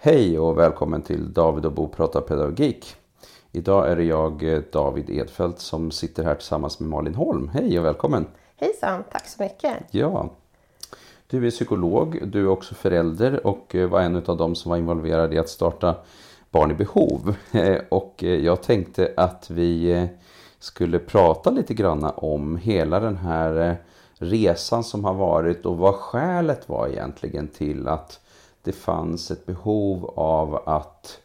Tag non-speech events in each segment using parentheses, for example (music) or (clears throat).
Hej och välkommen till David och Bo pratar pedagogik. Idag är det jag, eh, David Edfeldt, som sitter här tillsammans med Malin Holm. Hej och välkommen! Hejsan, tack så mycket! Ja, du är psykolog, du är också förälder och eh, var en av dem som var involverad i att starta Barn i behov. (laughs) Eh, och jag tänkte att vi skulle prata lite grann om hela den här resan som har varit och vad skälet var egentligen till att det fanns ett behov av att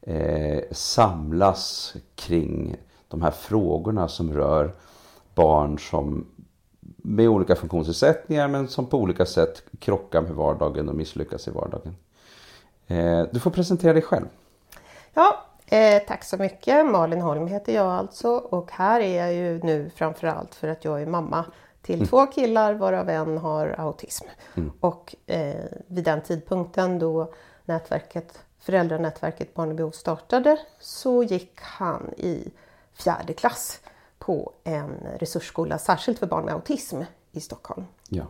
eh, samlas kring de här frågorna som rör barn som med olika funktionsnedsättningar men som på olika sätt krockar med vardagen och misslyckas i vardagen. Eh, du får presentera dig själv. Ja, eh, tack så mycket. Malin Holm heter jag alltså och här är jag ju nu framförallt för att jag är mamma till mm. två killar varav en har autism. Mm. Och eh, vid den tidpunkten då nätverket, föräldranätverket Barn i behov startade så gick han i fjärde klass på en resursskola särskilt för barn med autism i Stockholm. Ja.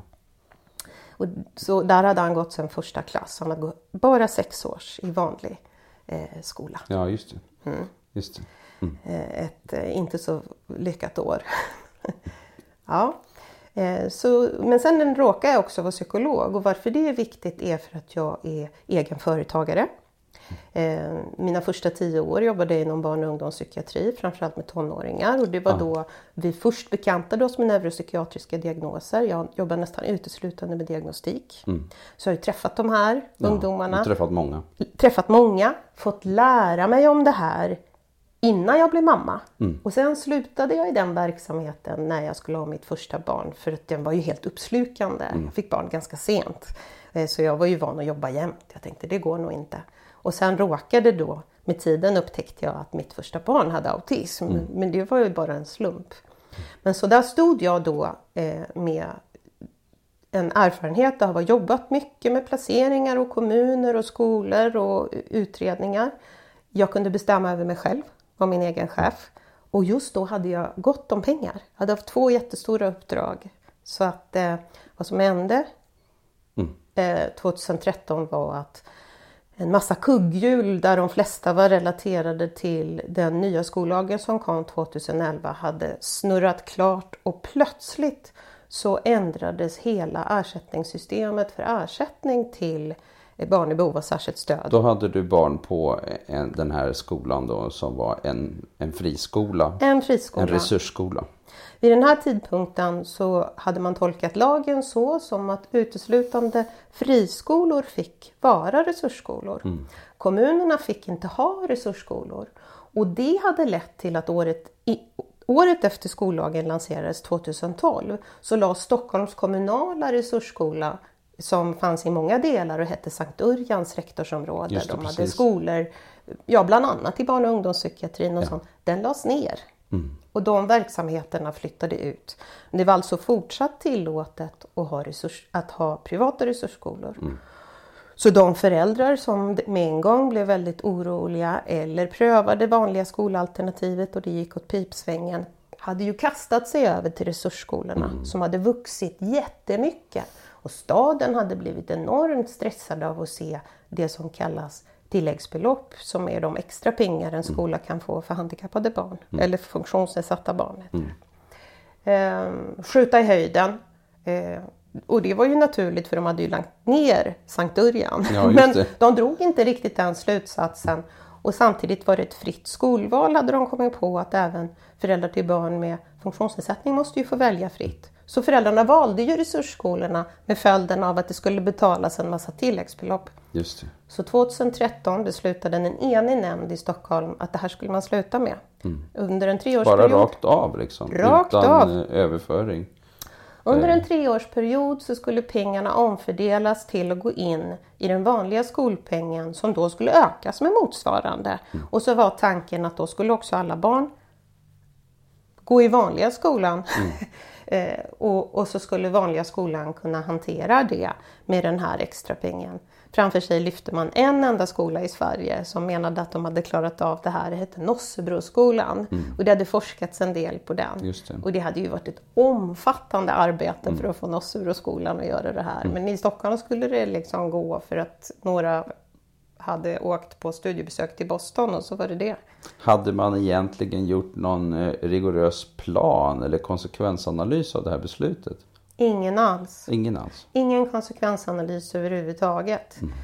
Och så där hade han gått sedan första klass. Han hade gått bara sex års i vanlig eh, skola. Ja, just det. Mm. Just det. Mm. Eh, ett eh, inte så lyckat år. (laughs) ja. Eh, så, men sen råkar jag också vara psykolog och varför det är viktigt är för att jag är egen företagare. Eh, mina första tio år jobbade jag inom barn och ungdomspsykiatri, framförallt med tonåringar. Och det var då vi först bekantade oss med neuropsykiatriska diagnoser. Jag jobbar nästan uteslutande med diagnostik. Mm. Så jag har träffat de här ja, ungdomarna. Träffat många. Träffat många, fått lära mig om det här innan jag blev mamma. Mm. Och sen slutade jag i den verksamheten när jag skulle ha mitt första barn för att den var ju helt uppslukande. Mm. Jag fick barn ganska sent. Eh, så jag var ju van att jobba jämt. Jag tänkte det går nog inte. Och sen råkade då med tiden upptäckte jag att mitt första barn hade autism. Mm. Men det var ju bara en slump. Men så där stod jag då eh, med en erfarenhet av att ha jobbat mycket med placeringar och kommuner och skolor och utredningar. Jag kunde bestämma över mig själv var min egen chef. Och just då hade jag gott om pengar. Jag hade haft två jättestora uppdrag. Så att eh, vad som hände mm. eh, 2013 var att en massa kugghjul där de flesta var relaterade till den nya skollagen som kom 2011 hade snurrat klart och plötsligt så ändrades hela ersättningssystemet för ersättning till barn i behov av särskilt stöd. Då hade du barn på en, den här skolan då som var en, en friskola? En friskola. En resursskola. Vid den här tidpunkten så hade man tolkat lagen så som att uteslutande friskolor fick vara resursskolor. Mm. Kommunerna fick inte ha resursskolor. Och det hade lett till att året, i, året efter skollagen lanserades 2012 så la Stockholms kommunala resursskola som fanns i många delar och hette Sankt Urjans rektorsområde. Det, De hade skolor, ja bland annat i barn och ungdomspsykiatrin och ja. sånt. Den lades ner. Mm. Och de verksamheterna flyttade ut. Det var alltså fortsatt tillåtet att ha, resurs, att ha privata resursskolor. Mm. Så de föräldrar som med en gång blev väldigt oroliga eller prövade vanliga skolalternativet och det gick åt pipsvängen hade ju kastat sig över till resursskolorna mm. som hade vuxit jättemycket. Och staden hade blivit enormt stressad av att se det som kallas tilläggsbelopp som är de extra pengar en mm. skola kan få för handikappade barn mm. eller funktionsnedsatta barn. Mm. Eh, skjuta i höjden. Eh, och det var ju naturligt för de hade ju lagt ner Sankt Urjan. Ja, (laughs) Men de drog inte riktigt den slutsatsen. Och samtidigt var det ett fritt skolval hade de kommit på att även föräldrar till barn med funktionsnedsättning måste ju få välja fritt. Så föräldrarna valde ju resursskolorna med följden av att det skulle betalas en massa tilläggsbelopp. Just det. Så 2013 beslutade en enig nämnd i Stockholm att det här skulle man sluta med. Mm. Under en treårsperiod. Bara rakt av liksom? Rakt utan av. överföring? Under en eh. treårsperiod så skulle pengarna omfördelas till att gå in i den vanliga skolpengen som då skulle ökas med motsvarande. Mm. Och så var tanken att då skulle också alla barn gå i vanliga skolan. Mm. (laughs) Eh, och, och, så skulle vanliga skolan kunna hantera det med den här extra pengen. Framför sig lyfte man en enda skola i Sverige som menade att de hade klarat av det här. Det hette Nossebroskolan mm. och det hade forskats en del på den. Det. Och det hade ju varit ett omfattande arbete mm. för att få Nossebroskolan att göra det här. Mm. Men i Stockholm skulle det liksom gå för att några hade åkt på studiebesök till Boston och så var det det. Hade man egentligen gjort någon eh, rigorös plan eller konsekvensanalys av det här beslutet? Ingen alls. Ingen alls? Ingen konsekvensanalys överhuvudtaget. Mm.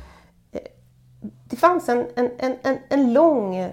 Det fanns en, en, en, en lång,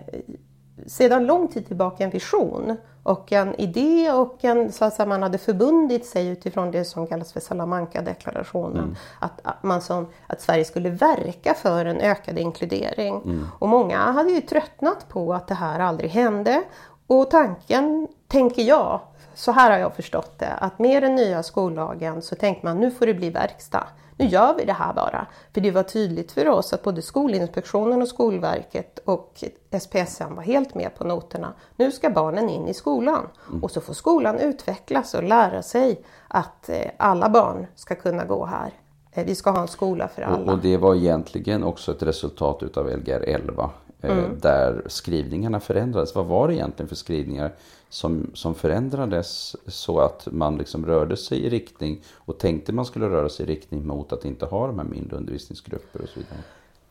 sedan lång tid tillbaka en vision och en idé och en, så att säga, man hade förbundit sig utifrån det som kallas för Salamanca-deklarationen. Mm. Att, man som, att Sverige skulle verka för en ökad inkludering. Mm. Och många hade ju tröttnat på att det här aldrig hände. Och tanken, tänker jag, så här har jag förstått det, att med den nya skollagen så tänkte man nu får det bli verkstad. Nu gör vi det här bara. För det var tydligt för oss att både Skolinspektionen och Skolverket och SPSM var helt med på noterna. Nu ska barnen in i skolan mm. och så får skolan utvecklas och lära sig att eh, alla barn ska kunna gå här. Eh, vi ska ha en skola för alla. Och det var egentligen också ett resultat utav Lgr 11 eh, mm. där skrivningarna förändrades. Vad var det egentligen för skrivningar som, som förändrades så att man liksom rörde sig i riktning och tänkte man skulle röra sig i riktning mot att inte ha de här mindre undervisningsgrupper och så vidare?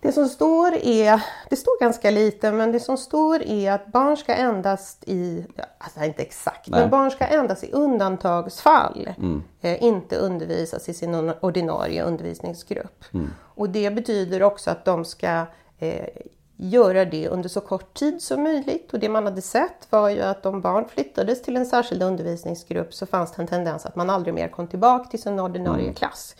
Det som står är, det står ganska lite, men det som står är att barn ska endast i, alltså inte exakt, Nej. men barn ska endast i undantagsfall mm. eh, inte undervisas i sin ordinarie undervisningsgrupp. Mm. Och det betyder också att de ska eh, göra det under så kort tid som möjligt. Och det man hade sett var ju att om barn flyttades till en särskild undervisningsgrupp så fanns det en tendens att man aldrig mer kom tillbaka till sin ordinarie mm. klass.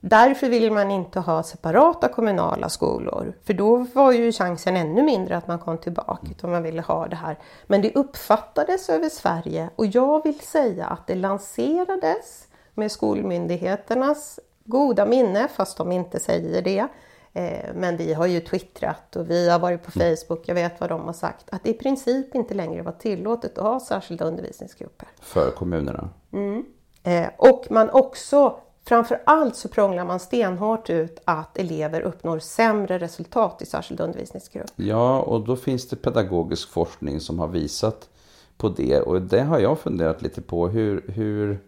Därför vill man inte ha separata kommunala skolor. För då var ju chansen ännu mindre att man kom tillbaka. Mm. Utan man ville ha det här. Men det uppfattades över Sverige och jag vill säga att det lanserades med skolmyndigheternas goda minne, fast de inte säger det men vi har ju twittrat och vi har varit på mm. Facebook, jag vet vad de har sagt, att det i princip inte längre var tillåtet att ha särskilda undervisningsgrupper. För kommunerna? Mm. Eh, och man också, framför allt så prånglar man stenhårt ut att elever uppnår sämre resultat i särskilda undervisningsgrupper. Ja, och då finns det pedagogisk forskning som har visat på det och det har jag funderat lite på. Hur, hur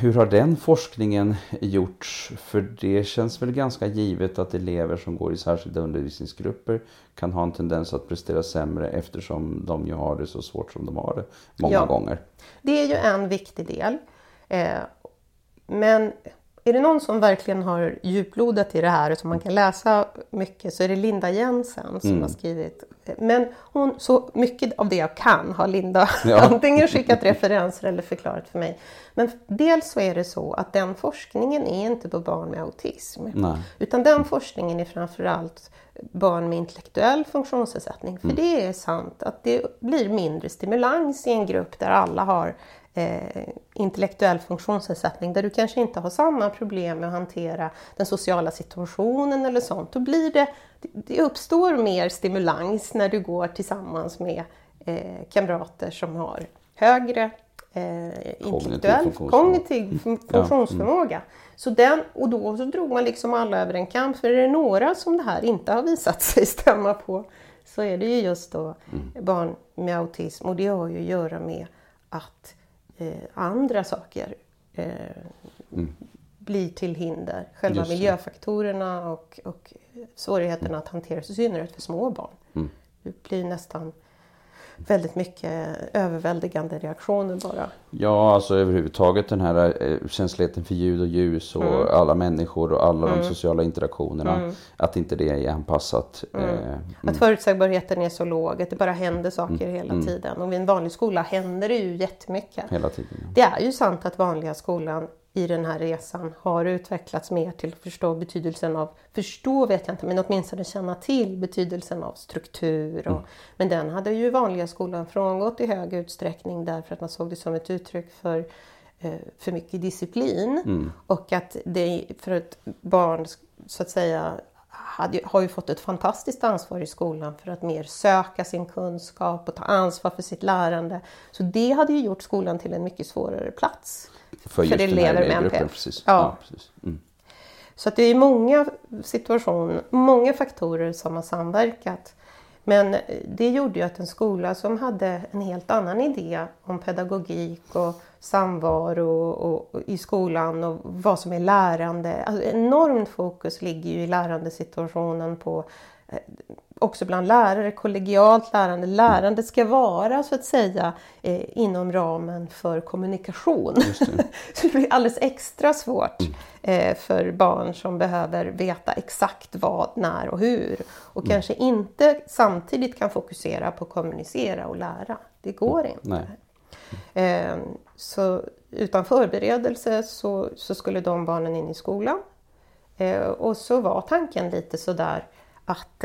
hur har den forskningen gjorts? För det känns väl ganska givet att elever som går i särskilda undervisningsgrupper kan ha en tendens att prestera sämre eftersom de ju har det så svårt som de har det många ja, gånger. Det är ju en viktig del. Eh, men är det någon som verkligen har djuplodat i det här och som man kan läsa mycket så är det Linda Jensen som mm. har skrivit. Men hon, så mycket av det jag kan har Linda (laughs) ja. antingen skickat referenser eller förklarat för mig. Men dels så är det så att den forskningen är inte på barn med autism. Nej. Utan den forskningen är framförallt barn med intellektuell funktionsnedsättning. För mm. det är sant att det blir mindre stimulans i en grupp där alla har eh, intellektuell funktionsnedsättning där du kanske inte har samma problem med att hantera den sociala situationen eller sånt. Då blir det, det uppstår mer stimulans när du går tillsammans med eh, kamrater som har högre eh, intellektuell kognitiv funktionsförmåga. Mm. Så den, och då så drog man liksom alla över en kam. För är det några som det här inte har visat (laughs) sig stämma på så är det ju just då mm. barn med autism och det har ju att göra med att andra saker eh, mm. blir till hinder. Själva miljöfaktorerna och, och svårigheterna att hantera, i synnerhet för små barn. Mm. Det blir nästan väldigt mycket överväldigande reaktioner bara. Ja, alltså överhuvudtaget den här eh, känsligheten för ljud och ljus och mm. alla människor och alla mm. de sociala interaktionerna. Mm. Att inte det är anpassat. Mm. Eh, mm. att förutsägbarheten är så låg, att det bara händer saker mm. hela tiden. Och vid en vanlig skola händer det ju jättemycket. Hela tiden. Ja. Det är ju sant att vanliga skolan i den här resan har utvecklats mer till att förstå betydelsen av, förstå vet jag inte, men åtminstone känna till betydelsen av struktur. Och, mm. Men den hade ju vanliga skolan frångått i hög utsträckning därför att man såg det som ett uttryck för eh, för mycket disciplin. Mm. Och att det för ett barn så att säga hade, har ju fått ett fantastiskt ansvar i skolan för att mer söka sin kunskap och ta ansvar för sitt lärande. Så det hade ju gjort skolan till en mycket svårare plats för, för elever med NPF. Precis. Ja. ja precis. Mm. Så att det är många situationer, många faktorer som har samverkat. Men det gjorde ju att en skola som hade en helt annan idé om pedagogik och samvaro och, och i skolan och vad som är lärande. Alltså enormt fokus ligger ju i lärandesituationen på eh, också bland lärare, kollegialt lärande. Lärandet ska vara så att säga eh, inom ramen för kommunikation. Det. (laughs) så det blir alldeles extra svårt mm. eh, för barn som behöver veta exakt vad, när och hur. Och mm. kanske inte samtidigt kan fokusera på att kommunicera och lära. Det går mm. inte. Eh, så utan förberedelse så, så, skulle de barnen in i skolan. Eh, och så var tanken lite sådär att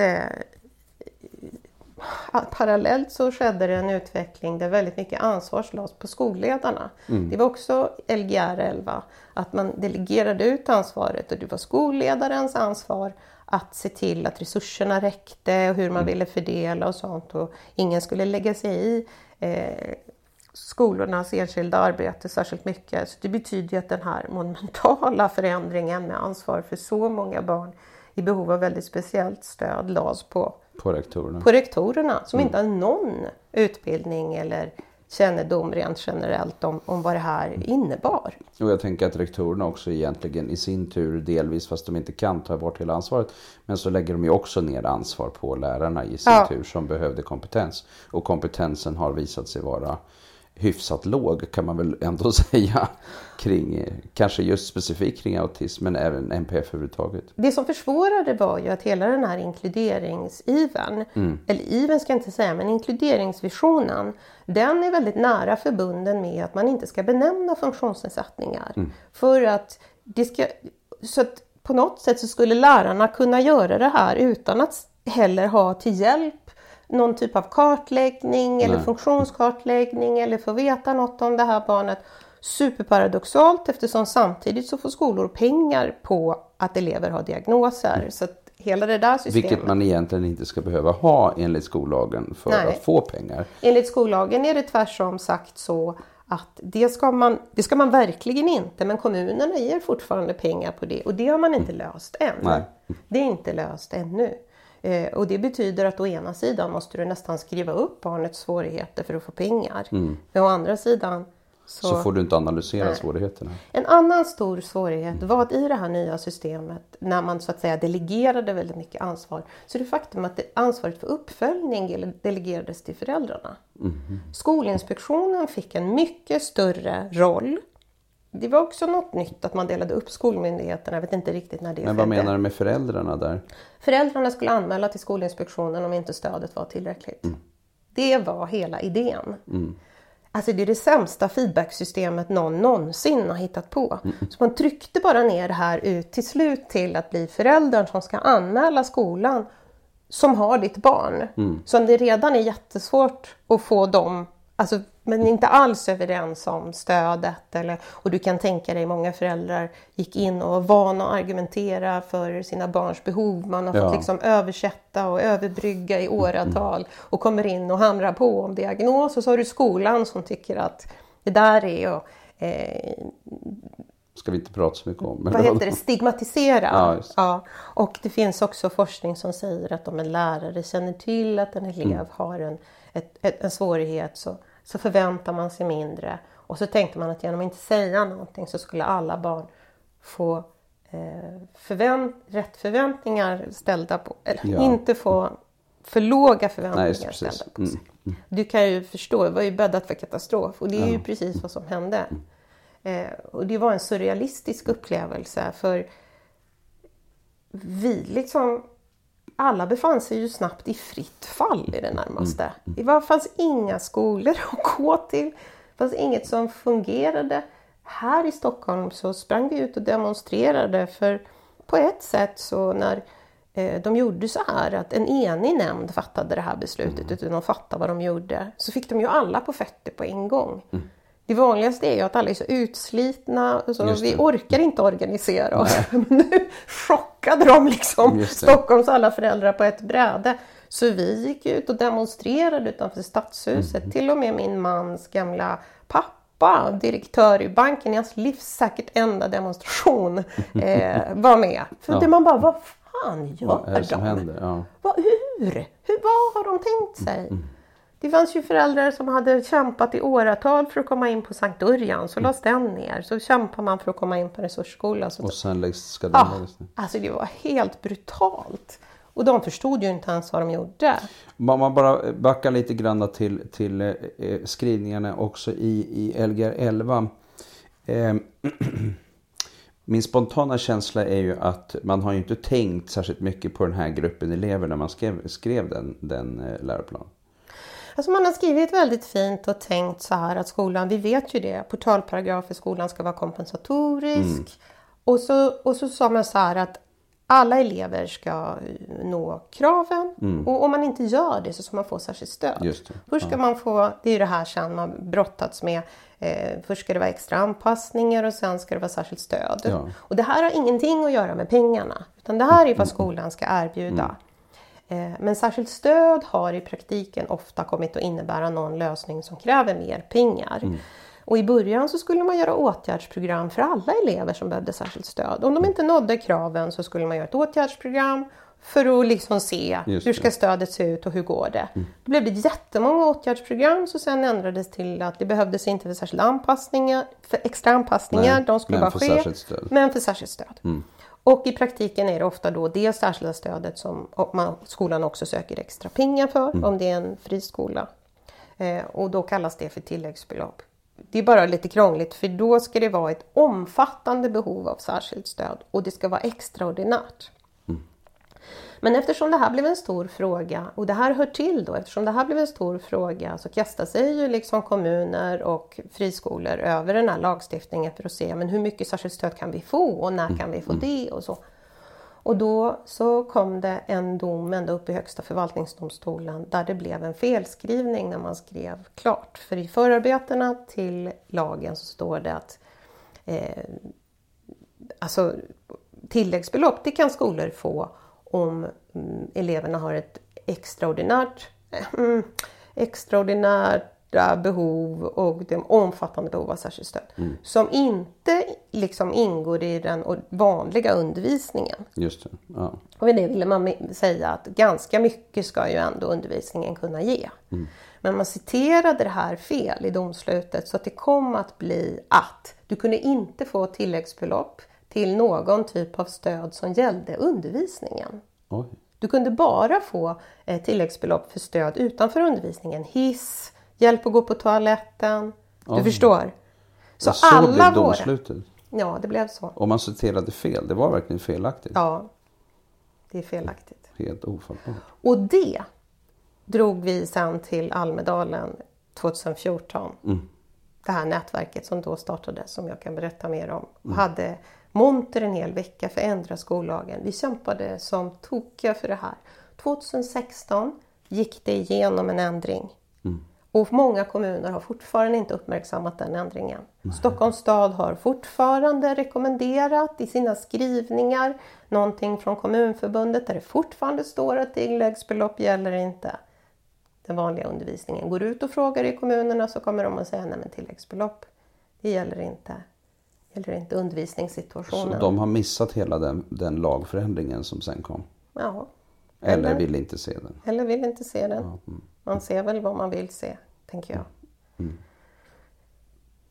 parallellt så skedde det en utveckling där väldigt mycket ansvar lades på skolledarna. Mm. Det var också Lgr 11, att man delegerade ut ansvaret och det var skolledarens ansvar att se till att resurserna räckte och hur man mm. ville fördela och sånt och ingen skulle lägga sig i eh, skolornas enskilda arbete särskilt mycket. Så det betyder att den här monumentala förändringen med ansvar för så många barn i behov av väldigt speciellt stöd lades på, på rektorerna. På rektorerna som mm. inte har någon utbildning eller kännedom rent generellt om, om vad det här innebar. Och jag tänker att rektorerna också egentligen i sin tur delvis, fast de inte kan ta bort hela ansvaret, men så lägger de ju också ner ansvar på lärarna i sin ja. tur som behövde kompetens. Och kompetensen har visat sig vara hyfsat låg kan man väl ändå (laughs) säga kring, kanske just specifikt kring autism men även NPF överhuvudtaget. Det som försvårade var ju att hela den här inkluderingsiven, mm. eller iven ska jag inte säga, men inkluderingsvisionen, den är väldigt nära förbunden med att man inte ska benämna funktionsnedsättningar. Mm. För att det ska, så att på något sätt så skulle lärarna kunna göra det här utan att heller ha till hjälp någon typ av kartläggning Nej. eller funktionskartläggning eller få veta något om det här barnet. Superparadoxalt eftersom samtidigt så får skolor pengar på att elever har diagnoser. Mm. Så hela det där systemet... Vilket man egentligen inte ska behöva ha enligt skollagen för Nej. att få pengar. Enligt skollagen är det tvärsom sagt så att det ska, man, det ska man verkligen inte, men kommunerna ger fortfarande pengar på det och det har man inte mm. löst än. Nej. Det är inte löst ännu. Eh, och det betyder att å ena sidan måste du nästan skriva upp barnets svårigheter för att få pengar. Mm. Men å andra sidan så, så får du inte analysera nej. svårigheterna. En annan stor svårighet var att i det här nya systemet när man så att säga delegerade väldigt mycket ansvar så är det faktum att ansvaret för uppföljning delegerades till föräldrarna. Mm. Skolinspektionen fick en mycket större roll det var också något nytt att man delade upp skolmyndigheterna. Jag vet inte riktigt när det Men vad skedde. menar du med föräldrarna där? Föräldrarna skulle anmäla till Skolinspektionen om inte stödet var tillräckligt. Mm. Det var hela idén. Mm. Alltså det är det sämsta feedbacksystemet någon någonsin har hittat på. Mm. Så man tryckte bara ner det här ut till slut till att bli föräldern som ska anmäla skolan som har ditt barn. Mm. Så det redan är jättesvårt att få dem Alltså, men inte alls överens om stödet. Eller, och du kan tänka dig många föräldrar gick in och var vana att argumentera för sina barns behov. Man har ja. fått liksom översätta och överbrygga i åratal och kommer in och hamrar på om diagnos. Och så har du skolan som tycker att det där är att eh, ska vi inte prata så mycket om. Vad heter det? Stigmatisera. Ja, ja, Och det finns också forskning som säger att om en lärare känner till att en elev mm. har en, ett, ett, en svårighet så så förväntar man sig mindre. Och så tänkte man att genom att inte säga någonting så skulle alla barn få eh, förvänt rätt förväntningar ställda på, eller ja. inte få för låga förväntningar Nej, ställda på sig. Mm. Mm. Du kan ju förstå, det var ju bäddat för katastrof och det är ja. ju precis vad som hände. Eh, och det var en surrealistisk upplevelse för vi liksom alla befann sig ju snabbt i fritt fall i det närmaste. Mm. Det fanns inga skolor (laughs) att gå till. Det fanns inget som fungerade. Här i Stockholm så sprang vi ut och demonstrerade för på ett sätt så när eh, de gjorde så här att en enig nämnd fattade det här beslutet mm. utan att fatta vad de gjorde så fick de ju alla på fötter på en gång. Mm. Det vanligaste är ju att alla är så utslitna så vi orkar inte organisera oss. (laughs) Nu chockade de liksom Stockholms alla föräldrar på ett bräde. Så vi gick ut och demonstrerade utanför stadshuset. Mm. Till och med min mans gamla pappa, direktör i banken, i hans livs säkert enda demonstration, (laughs) eh, var med. För ja. det man bara, vad fan gör Vad är det som de? händer? Ja. Vad, hur? hur? Vad har de tänkt sig? Det fanns ju föräldrar som hade kämpat i åratal för att komma in på Sankt Örjan, så lades den ner. Så kämpar man för att komma in på resursskola. Så Och sen läggs, ska den Ja, läggas ner. alltså det var helt brutalt. Och de förstod ju inte ens vad de gjorde. Om man bara backar lite grann till, till eh, skrivningarna också i, i Lgr 11. Eh, min spontana känsla är ju att man har ju inte tänkt särskilt mycket på den här gruppen elever när man skrev, skrev den, den eh, läroplanen. Alltså man har skrivit väldigt fint och tänkt så här att skolan, vi vet ju det, portalparagraf i skolan ska vara kompensatorisk. Och, så, och så sa man så här att alla elever ska nå kraven och om man inte gör det så ska man få särskilt stöd. Först ska man få, det är ju det här sen man brottats med, eh, först ska det vara extra anpassningar och sen ska det vara särskilt stöd. Ja. Och det här har ingenting att göra med pengarna utan det här är vad skolan ska erbjuda. Eh, Men särskilt stöd har i praktiken ofta kommit att innebära någon lösning som kräver mer pengar. Och i början så skulle man göra åtgärdsprogram för alla elever som behövde särskilt stöd. Om de inte nådde kraven så skulle man göra ett åtgärdsprogram för att liksom se hur ska stödet se ut och hur går det. Då blev det jättemånga åtgärdsprogram så sen ändrades till att det behövdes inte för särskilda anpassningar, för extra anpassningar, Nej, de skulle bara ske. Men för särskilt stöd. Och i praktiken är det ofta då det särskilda stödet som man, skolan också söker extra pengar för om det är en friskola. Eh, och då kallas det för tilläggsbelopp. Det är bara lite krångligt för då ska det vara ett omfattande behov av särskilt stöd och det ska vara extraordinärt. Men eftersom det här blev en stor fråga och det här hör till då, eftersom det här blev en stor fråga så kastar sig ju liksom kommuner och friskolor över den här lagstiftningen för att se men hur mycket särskilt stöd kan vi få och när kan vi få det och så. Och då så kom det en dom ända upp i Högsta förvaltningsdomstolen där det blev en felskrivning när man skrev klart. För i förarbetena till lagen så står det att eh, alltså, tilläggsbelopp det kan skolor få om mm, eleverna har ett extraordinärt, mm, extraordinära behov och det omfattande behov av särskilt stöd. Som inte liksom ingår i den vanliga undervisningen. Just det. Ja. Och med det ville man säga att ganska mycket ska ju ändå undervisningen kunna ge. Men man citerade det här fel i domslutet så att det kom att bli att du kunde inte få tilläggsbelopp till någon typ av stöd som gällde undervisningen. Oj. Du kunde bara få eh, tilläggsbelopp för stöd utanför undervisningen. Hiss, hjälp att gå på toaletten. Du Oj. förstår? Så, Så, alla blev våra... domslutet. Ja, det blev så. Och man citerade fel. Det var verkligen felaktigt. Ja, det är felaktigt. Helt ofattbart. Och det drog vi sen till Almedalen 2014. Det här nätverket som då startade som jag kan berätta mer om. Och hade monter en hel vecka för att ändra skollagen. Vi kämpade som tokiga för det här. 2016 gick det igenom en ändring. Och många kommuner har fortfarande inte uppmärksammat den ändringen. Stockholms stad har fortfarande rekommenderat i sina skrivningar någonting från Kommunförbundet där det fortfarande står att tilläggsbelopp gäller inte den vanliga undervisningen. Går du ut och frågar i kommunerna så kommer de att säga nej men tilläggsbelopp, det gäller inte, gäller inte Så undervisningssituationen. de har missat hela den, den lagförändringen som sen kom. Ja, Eller Eller? vill inte se den. eller vill inte se den. Man ser väl vad man vill se, tänker jag.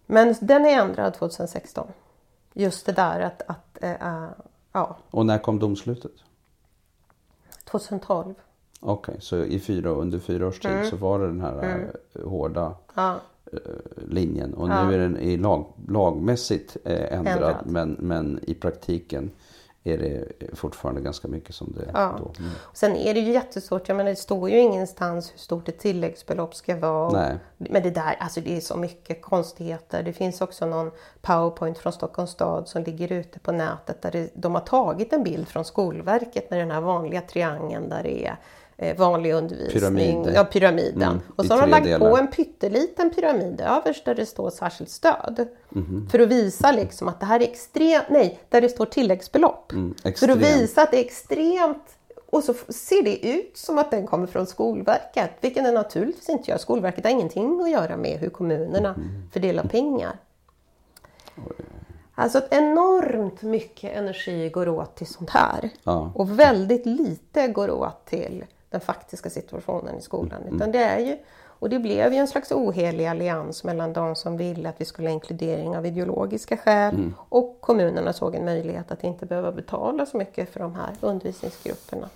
Men den är ändrad 2016. Just det där att, att äh, ja, Och när kom domslutet? 2012. Okej, så i fyra, under fyra års tid så var det den här eh, hårda Ja, linjen. Och Ja. nu är den i lag, lagmässigt eh, ändrad, Ändrad. Men, men i praktiken är det fortfarande ganska mycket som det Ja. då. Mm. Sen är det ju jättesvårt, jag menar det står ju ingenstans hur stort ett tilläggsbelopp ska vara. Nej. Men det där, alltså det är så mycket konstigheter. Det finns också någon powerpoint från Stockholms stad som ligger ute på nätet där det, de har tagit en bild från Skolverket med den här vanliga triangeln där det är eh, vanlig undervisning. Pyramid. Ja, pyramiden. Mm, och så har de lagt delar. på en pytteliten pyramid överst där det står särskilt stöd. Mhm. För att visa liksom att det här är extremt, nej, där det står tilläggsbelopp. Mm, För att visa att det är extremt och så ser det ut som att den kommer från Skolverket, vilket den naturligtvis inte gör. Skolverket har ingenting att göra med hur kommunerna Mm. fördelar pengar. Alltså att enormt mycket energi går åt till sånt här. Ja. Och väldigt lite går åt till den faktiska situationen i skolan. Utan det är ju, och det blev ju en slags ohelig allians mellan de som ville att vi skulle ha inkludering av ideologiska skäl och kommunerna såg en möjlighet att inte behöva betala så mycket för de här undervisningsgrupperna.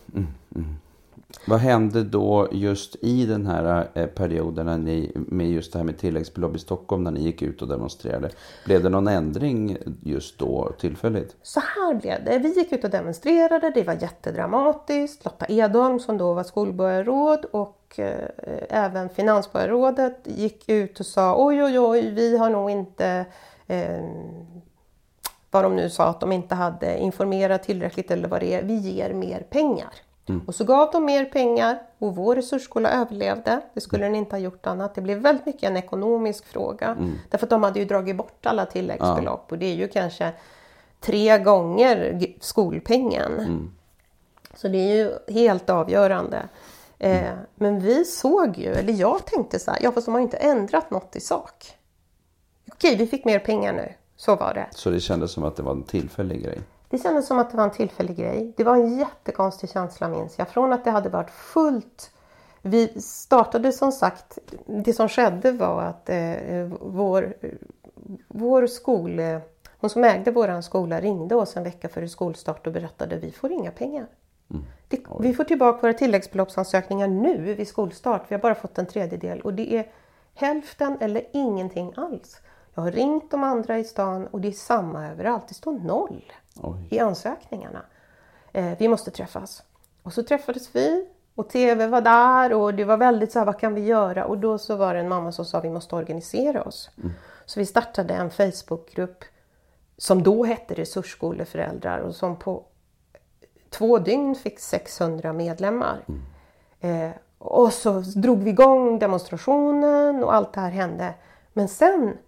Vad hände då just i den här eh, perioden när ni, med just det här med tilläggsbelopp i Stockholm när ni gick ut och demonstrerade? Blev det någon ändring just då tillfälligt? Så här blev det. Vi gick ut och demonstrerade, det var jättedramatiskt. Lotta Edholm som då var skolborgarråd och eh, även finansborgarrådet gick ut och sa oj oj oj, vi har nog inte eh, vad de nu sa att de inte hade informerat tillräckligt eller vad det är. Vi ger mer pengar. Och så gav de mer pengar och vår resursskola överlevde. Det skulle den inte ha gjort annat. Det blev väldigt mycket en ekonomisk fråga. Därför att de hade ju dragit bort alla tilläggsbelopp och det är ju kanske tre gånger skolpengen. Så det är ju helt avgörande. Eh, men vi såg ju, eller jag tänkte så här, ja fast de har ju inte ändrat något i sak. Okej, vi fick mer pengar nu. Så var det. Så det kändes som att det var en tillfällig grej? Det kändes som att det var en tillfällig grej. Det var en jättekonstig känsla minns jag. Från att det hade varit fullt. Vi startade som sagt, det som skedde var att eh, vår, vår skol, eh, hon som ägde våran skola ringde oss en vecka före skolstart och berättade vi får inga pengar. Det, vi får tillbaka våra tilläggsbeloppsansökningar nu vid skolstart. Vi har bara fått en tredjedel och det är hälften eller ingenting alls. Jag har ringt de andra i stan och det är samma överallt. Det står noll Oj. i ansökningarna. Eh, vi måste träffas. Och så träffades vi och TV var där och det var väldigt så här, vad kan vi göra? Och då så var det en mamma som sa vi måste organisera oss. Så vi startade en Facebookgrupp som då hette Resursskoleföräldrar och som på två dygn fick 600 medlemmar. Eh, och så drog vi igång demonstrationen och allt det här hände. Men sen,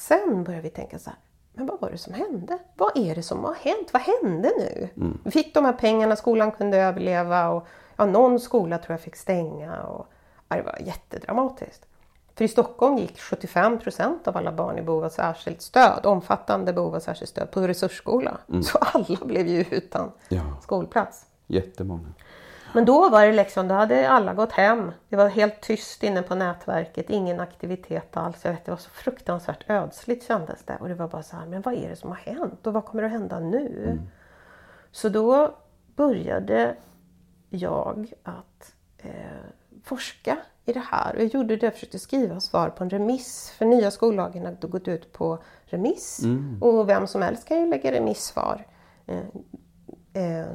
sen började vi tänka så här, men vad var det som hände? Vad är det som har hänt? Vad hände nu? Vi fick de här pengarna, skolan kunde överleva och ja, någon skola tror jag fick stänga. Och, ja, det var jättedramatiskt. För i Stockholm gick 75 procent av alla barn i behov av särskilt stöd, omfattande behov av särskilt stöd, på resursskola. Så alla blev ju utan Ja. skolplats. Jättemånga. Men då var det liksom, då hade alla gått hem. Det var helt tyst inne på nätverket, ingen aktivitet alls. Jag vet, det var så fruktansvärt ödsligt kändes det. Och det var bara så här, men vad är det som har hänt? Och vad kommer att hända nu? Så då började jag att eh, forska i det här. Och jag gjorde det, jag försökte skriva svar på en remiss. För nya skollagen hade gått ut på remiss. Och vem som helst kan ju lägga remissvar. Eh,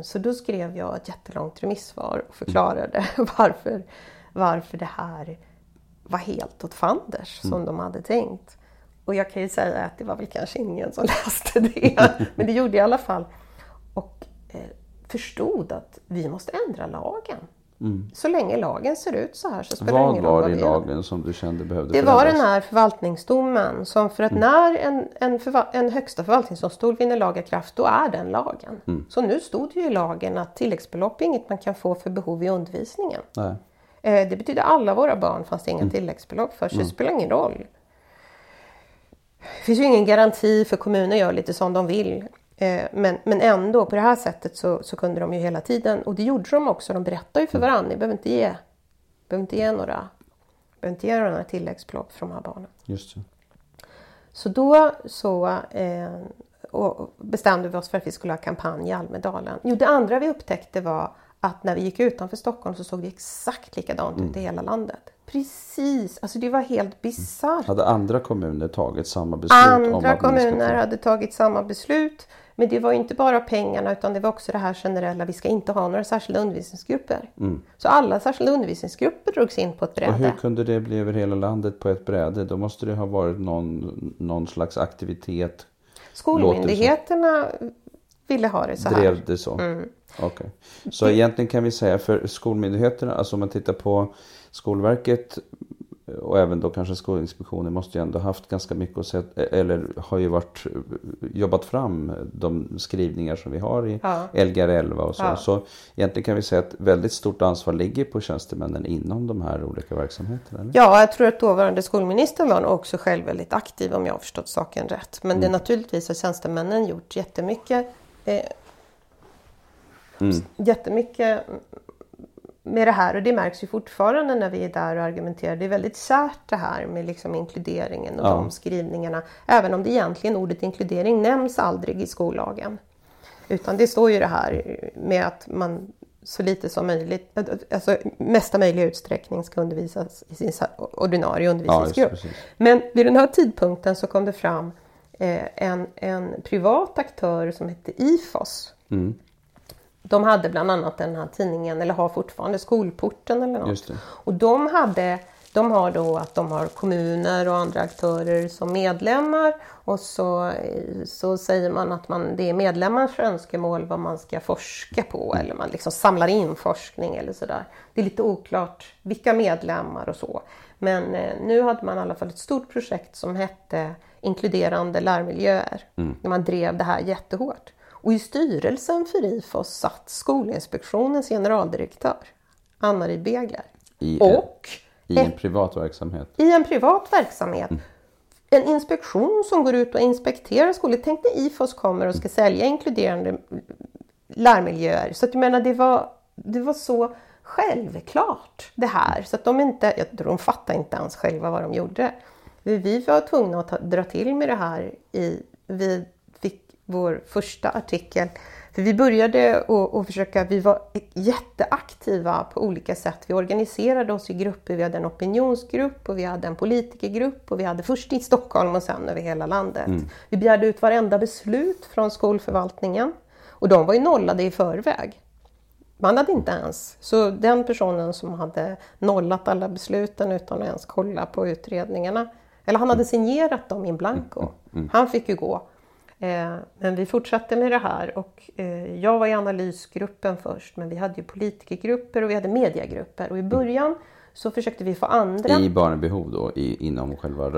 Så då skrev jag ett jättelångt remissvar och förklarade (laughs) varför, varför det här var helt åt fanders som de hade tänkt. Och jag kan ju säga att det var väl kanske ingen som (laughs) läste det, men det gjorde jag i alla fall. Och eh, förstod att vi måste ändra lagen. Så länge lagen ser ut så här så spelar det Vad ingen roll var vad det i lagen som du kände behövde Det var förändras? den här förvaltningsdomen som för att när en, en, förva- en högsta förvaltningsdomstol vinner laga kraft, då är den lagen. Så nu stod det ju i lagen att tilläggsbelopp är inget man kan få för behov i undervisningen. Nej. Eh, Det betyder alla våra barn fanns det inga tilläggsbelopp för, så det spelar ingen roll. Det finns ju ingen garanti för kommuner gör lite som de vill. Eh, Men, men ändå, på det här sättet så, så kunde de ju hela tiden, och det gjorde de också, de berättade ju för varandra, ni behöver inte ge, behöver inte ge några, behöver inte ge några tilläggsbelopp för de här barnen. Just det. Så då så eh, bestämde vi oss för att vi skulle ha kampanj i Almedalen. Jo, det andra vi upptäckte var att när vi gick utanför Stockholm så såg vi exakt likadant ut i hela landet. Precis, alltså det var helt bisarrt. Hade andra kommuner tagit samma beslut Andra kommuner hade tagit samma beslut. Men det var inte bara pengarna utan det var också det här generella, vi ska inte ha några särskilda undervisningsgrupper. Så alla särskilda undervisningsgrupper drogs in på ett Och hur bräde. kunde det bli över hela landet på ett bräde? Då måste det ha varit någon, någon slags aktivitet. Skolmyndigheterna ville ha det så här. Drev det så? Mm. Okej. Så egentligen kan vi säga för skolmyndigheterna, alltså om man tittar på Skolverket och även då kanske Skolinspektionen måste ju ändå haft ganska mycket att säga, eller har ju varit, jobbat fram de skrivningar som vi har i ja. Lgr 11 och så. Ja. Så egentligen kan vi säga att väldigt stort ansvar ligger på tjänstemännen inom de här olika verksamheterna. Eller? Ja, jag tror att dåvarande skolministern var också själv väldigt aktiv om jag har förstått saken rätt. Men mm. det naturligtvis har tjänstemännen gjort jättemycket eh, mm. jättemycket med det här och det märks ju fortfarande när vi är där och argumenterar. Det är väldigt kärt det här med liksom inkluderingen och ja. de skrivningarna. Även om det egentligen ordet inkludering nämns aldrig i skollagen. Utan det står ju det här med att man så lite som möjligt, alltså mesta möjliga utsträckning ska undervisas i sin ordinarie undervisningsgrupp. Ja, Men vid den här tidpunkten så kom det fram eh, en, en privat aktör som hette IFOS. Mm de hade bland annat den här tidningen, eller har fortfarande Skolporten eller något. Och de, hade, de har då att de har kommuner och andra aktörer som medlemmar och så, så säger man att man, det är medlemmars önskemål vad man ska forska på mm. eller man liksom samlar in forskning eller sådär. Det är lite oklart vilka medlemmar och så. Men eh, nu hade man i alla fall ett stort projekt som hette Inkluderande lärmiljöer. Mm. Man drev det här jättehårt. Och i styrelsen för IFOS satt Skolinspektionens generaldirektör Ann-Marie Begler. I, och I en privat verksamhet? I en privat verksamhet. Mm. En inspektion som går ut och inspekterar skolor. Tänk när IFOS kommer och ska sälja inkluderande lärmiljöer. Så att jag menar, det var, det var så självklart det här. Så att de inte, jag tror de fattade inte ens själva vad de gjorde. Vi var tvungna att ta, dra till med det här i, vid vår första artikel. För vi började att försöka, vi var jätteaktiva på olika sätt. Vi organiserade oss i grupper, vi hade en opinionsgrupp och vi hade en politikergrupp och vi hade först i Stockholm och sen över hela landet. Mm. Vi begärde ut varenda beslut från skolförvaltningen och de var ju nollade i förväg. Man hade inte ens, så den personen som hade nollat alla besluten utan att ens kolla på utredningarna, eller han hade signerat dem in blanco, mm. mm. han fick ju gå. Eh, men vi fortsatte med det här och eh, jag var i analysgruppen först men vi hade ju politikergrupper och vi hade mediagrupper och i början så försökte vi få andra. I barnbehov då i, inom själva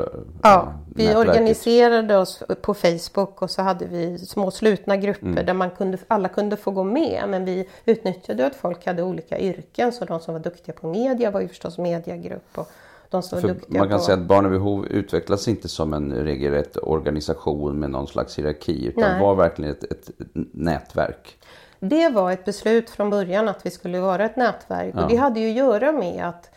Ja, vi nätverket. organiserade oss på Facebook och så hade vi små slutna grupper mm. där man kunde, alla kunde få gå med men vi utnyttjade att folk hade olika yrken så de som var duktiga på media var ju förstås mediagrupp och de som För duktiga Man kan på... säga att Barn och behov utvecklas inte som en regelrätt organisation med någon slags hierarki utan Nej. var verkligen ett, ett, nätverk. Det var ett beslut från början att vi skulle vara ett nätverk ja. och det hade ju att göra med att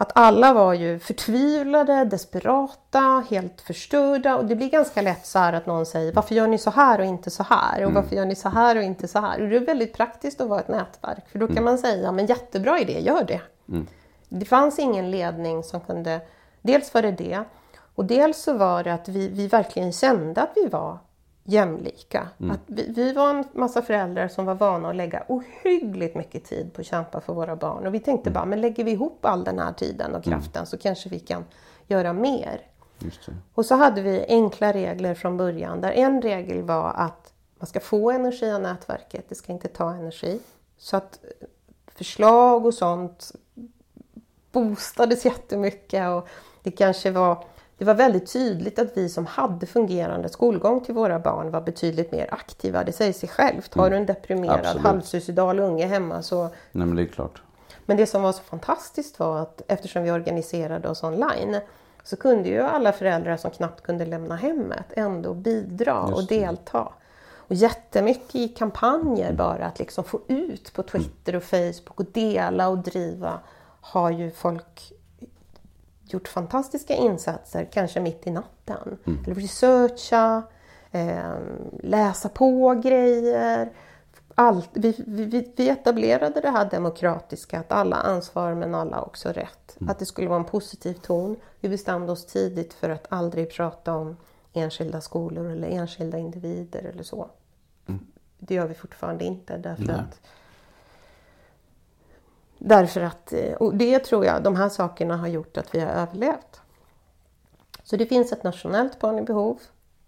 att alla var ju förtvivlade, desperata, helt förstörda och det blir ganska lätt så här att någon säger varför gör ni så här och inte så här och mm. varför gör ni så här och inte så här. Och det är väldigt praktiskt att vara ett nätverk för då kan mm. man säga men jättebra idé, gör det. Mm. Det fanns ingen ledning som kunde... Dels var det det och dels så var det att vi, vi verkligen kände att vi var jämlika. Mm. Att vi, vi, var en massa föräldrar som var vana att lägga ohyggligt mycket tid på att kämpa för våra barn. Och vi tänkte mm. bara, men lägger vi ihop all den här tiden och mm. kraften mm. så kanske vi kan göra mer. Och så hade vi enkla regler från början. Där en regel var att man ska få energi av nätverket, det ska inte ta energi. Så att förslag och sånt boostades jättemycket och det kanske var det var väldigt tydligt att vi som hade fungerande skolgång till våra barn var betydligt mer aktiva. Det säger sig självt. Har du en deprimerad mm, halvsuicidal unge hemma så... Nej men det är klart. Men det som var så fantastiskt var att eftersom vi organiserade oss online så kunde ju alla föräldrar som knappt kunde lämna hemmet ändå bidra och delta. Och jättemycket i kampanjer bara att liksom få ut på Twitter och Facebook och dela och driva har ju folk gjort fantastiska insatser, kanske mitt i natten. Mm. Eller researcha, eh, läsa på grejer. Allt, vi, vi, vi, etablerade det här demokratiska, att alla ansvarar men alla också rätt. Mm. Att det skulle vara en positiv ton. Vi bestämde oss tidigt för att aldrig prata om enskilda skolor eller enskilda individer eller så. Mm. Det gör vi fortfarande inte därför Nej. att Därför att, eh, och det tror jag, de här sakerna har gjort att vi har överlevt. Så det finns ett nationellt barn i behov,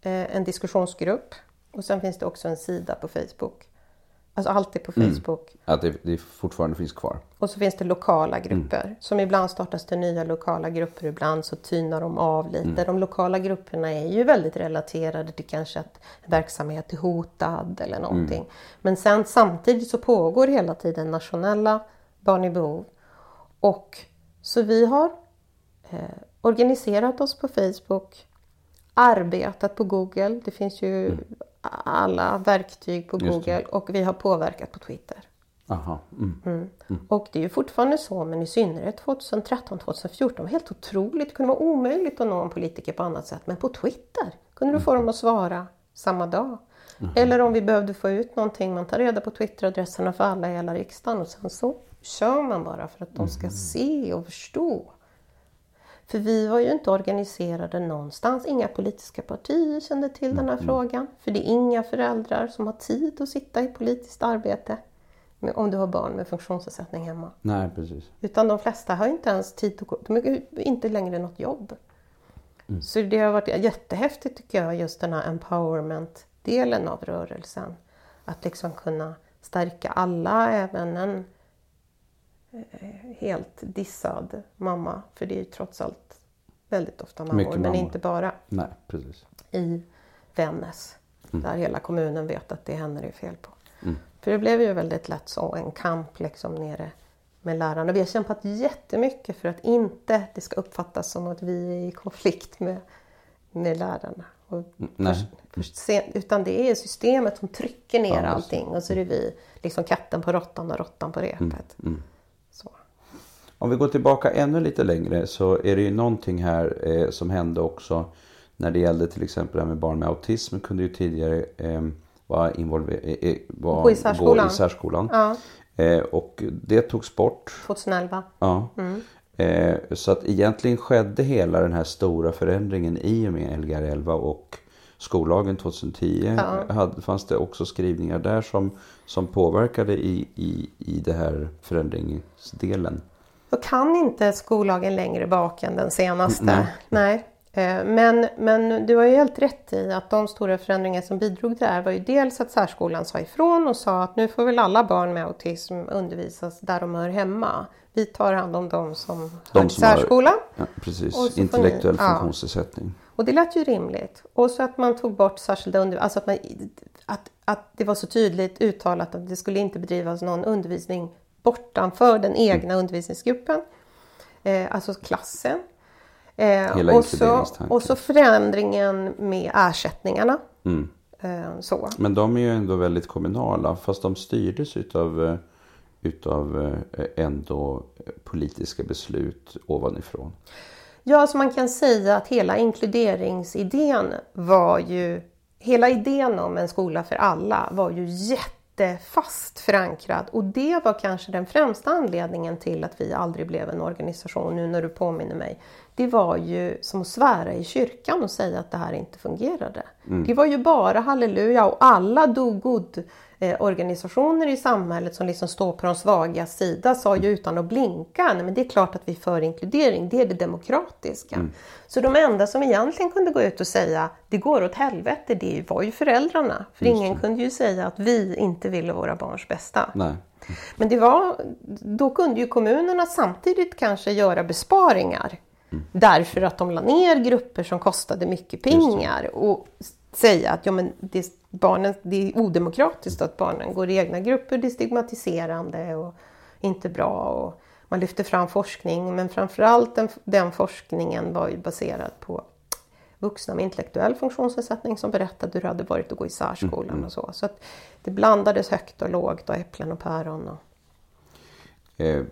eh, en diskussionsgrupp och sen finns det också en sida på Facebook. Alltså allt är på Facebook. Att det, det fortfarande finns kvar. Och så finns det lokala Mm. grupper. Som ibland startas det nya lokala grupper, ibland så tynar de av lite. Mm. De lokala grupperna är ju väldigt relaterade till kanske att verksamhet är hotad eller någonting. Mm. Men sen samtidigt så pågår hela tiden nationella barn i behov. Och så vi har eh, organiserat oss på Facebook, arbetat på Google. Det finns ju alla verktyg på Mm. Det. Google och vi har påverkat på Twitter. Aha. Mm. Och det är ju fortfarande så, men i synnerhet 2013, 2014 det var helt otroligt. Det kunde vara omöjligt att nå en politiker på annat sätt. Men på Twitter kunde du få dem att svara samma dag. Eller om vi behövde få ut någonting, man tar reda på Twitteradresserna för alla i hela riksdagen och sen så kör man bara för att de ska se och förstå. För vi var ju inte organiserade någonstans. Inga politiska partier kände till den här frågan. För det är inga föräldrar som har tid att sitta i politiskt arbete om du har barn med funktionsnedsättning hemma. Nej, precis. Utan de flesta har inte ens tid att gå. De har inte längre något jobb. Så det har varit jättehäftigt tycker jag, just den här empowerment-delen av rörelsen. Att liksom kunna stärka alla, även en helt dissad mamma. För det är ju trots allt väldigt ofta mammor, Mycket men mammor. inte bara Nej, precis. i Vännäs. Där hela kommunen vet att det är henne det är fel på. Mm. För det blev ju väldigt lätt så en kamp liksom nere med lärarna. Vi har kämpat jättemycket för att inte det ska uppfattas som att vi är i konflikt med, med lärarna. Och först, först sen, utan det är systemet som trycker ner Ja, allting och så är det vi, liksom katten på råttan och råttan på repet. Mm. Om vi går tillbaka ännu lite längre så är det ju någonting här eh, som hände också när det gällde till exempel det här med barn med autism kunde ju tidigare eh, vara involverade, eh, eh, var, Gå i särskolan. gå i särskolan. Ja, Eh, och det togs bort. 2011. Ja. Eh, så att egentligen skedde hela den här stora förändringen i och med Lgr 11 och skollagen 2010. Ja. Hade, fanns det också skrivningar där som, som påverkade i, i, i det här förändringsdelen. Då kan inte skollagen längre baka än den senaste. Nej. Nej. Eh, Men, men du har ju helt rätt i att de stora förändringar som bidrog till det här var ju dels att särskolan sa ifrån och sa att nu får väl alla barn med autism undervisas där de hör hemma. Vi tar hand om dem som De till som har- särskolan. Ja, precis, intellektuell ni- ja. funktionsnedsättning. Och det lät ju rimligt. Och så att man tog bort särskilda undervisning, alltså att, man, att, att det var så tydligt uttalat att det skulle inte bedrivas någon undervisning bortanför den egna undervisningsgruppen. Eh, alltså klassen. Eh, Hela och, så, och så förändringen med ersättningarna. Mm. Eh, så. Men de är ju ändå väldigt kommunala fast de styrdes utav, utav ändå politiska beslut ovanifrån. Ja, så man kan säga att hela inkluderingsidén var ju... Hela idén om en skola för alla var ju jättefast förankrad. Och det var kanske den främsta anledningen till att vi aldrig blev en organisation, nu när du påminner mig. Det var ju som att svära i kyrkan och säga att det här inte fungerade. Det var ju bara halleluja och alla do good eh, organisationer i samhället som liksom står på de svaga sida sa ju utan att blinka, nej men det är klart att vi är för inkludering, det är det demokratiska. Så de enda som egentligen kunde gå ut och säga det går åt helvete, det var ju föräldrarna. För ingen kunde ju säga att vi inte ville våra barns bästa. Nej. Men det var, då kunde ju kommunerna samtidigt kanske göra besparingar. Därför att de la ner grupper som kostade mycket pengar och säga att ja, men det, barnen, det är odemokratiskt att barnen går i egna grupper, det är stigmatiserande och inte bra. Och man lyfter fram forskning men framförallt den, den forskningen var ju baserad på vuxna med intellektuell funktionsnedsättning som berättade hur det hade varit att gå i särskolan och så. Så att det blandades högt och lågt och äpplen och päron. Och, Eh,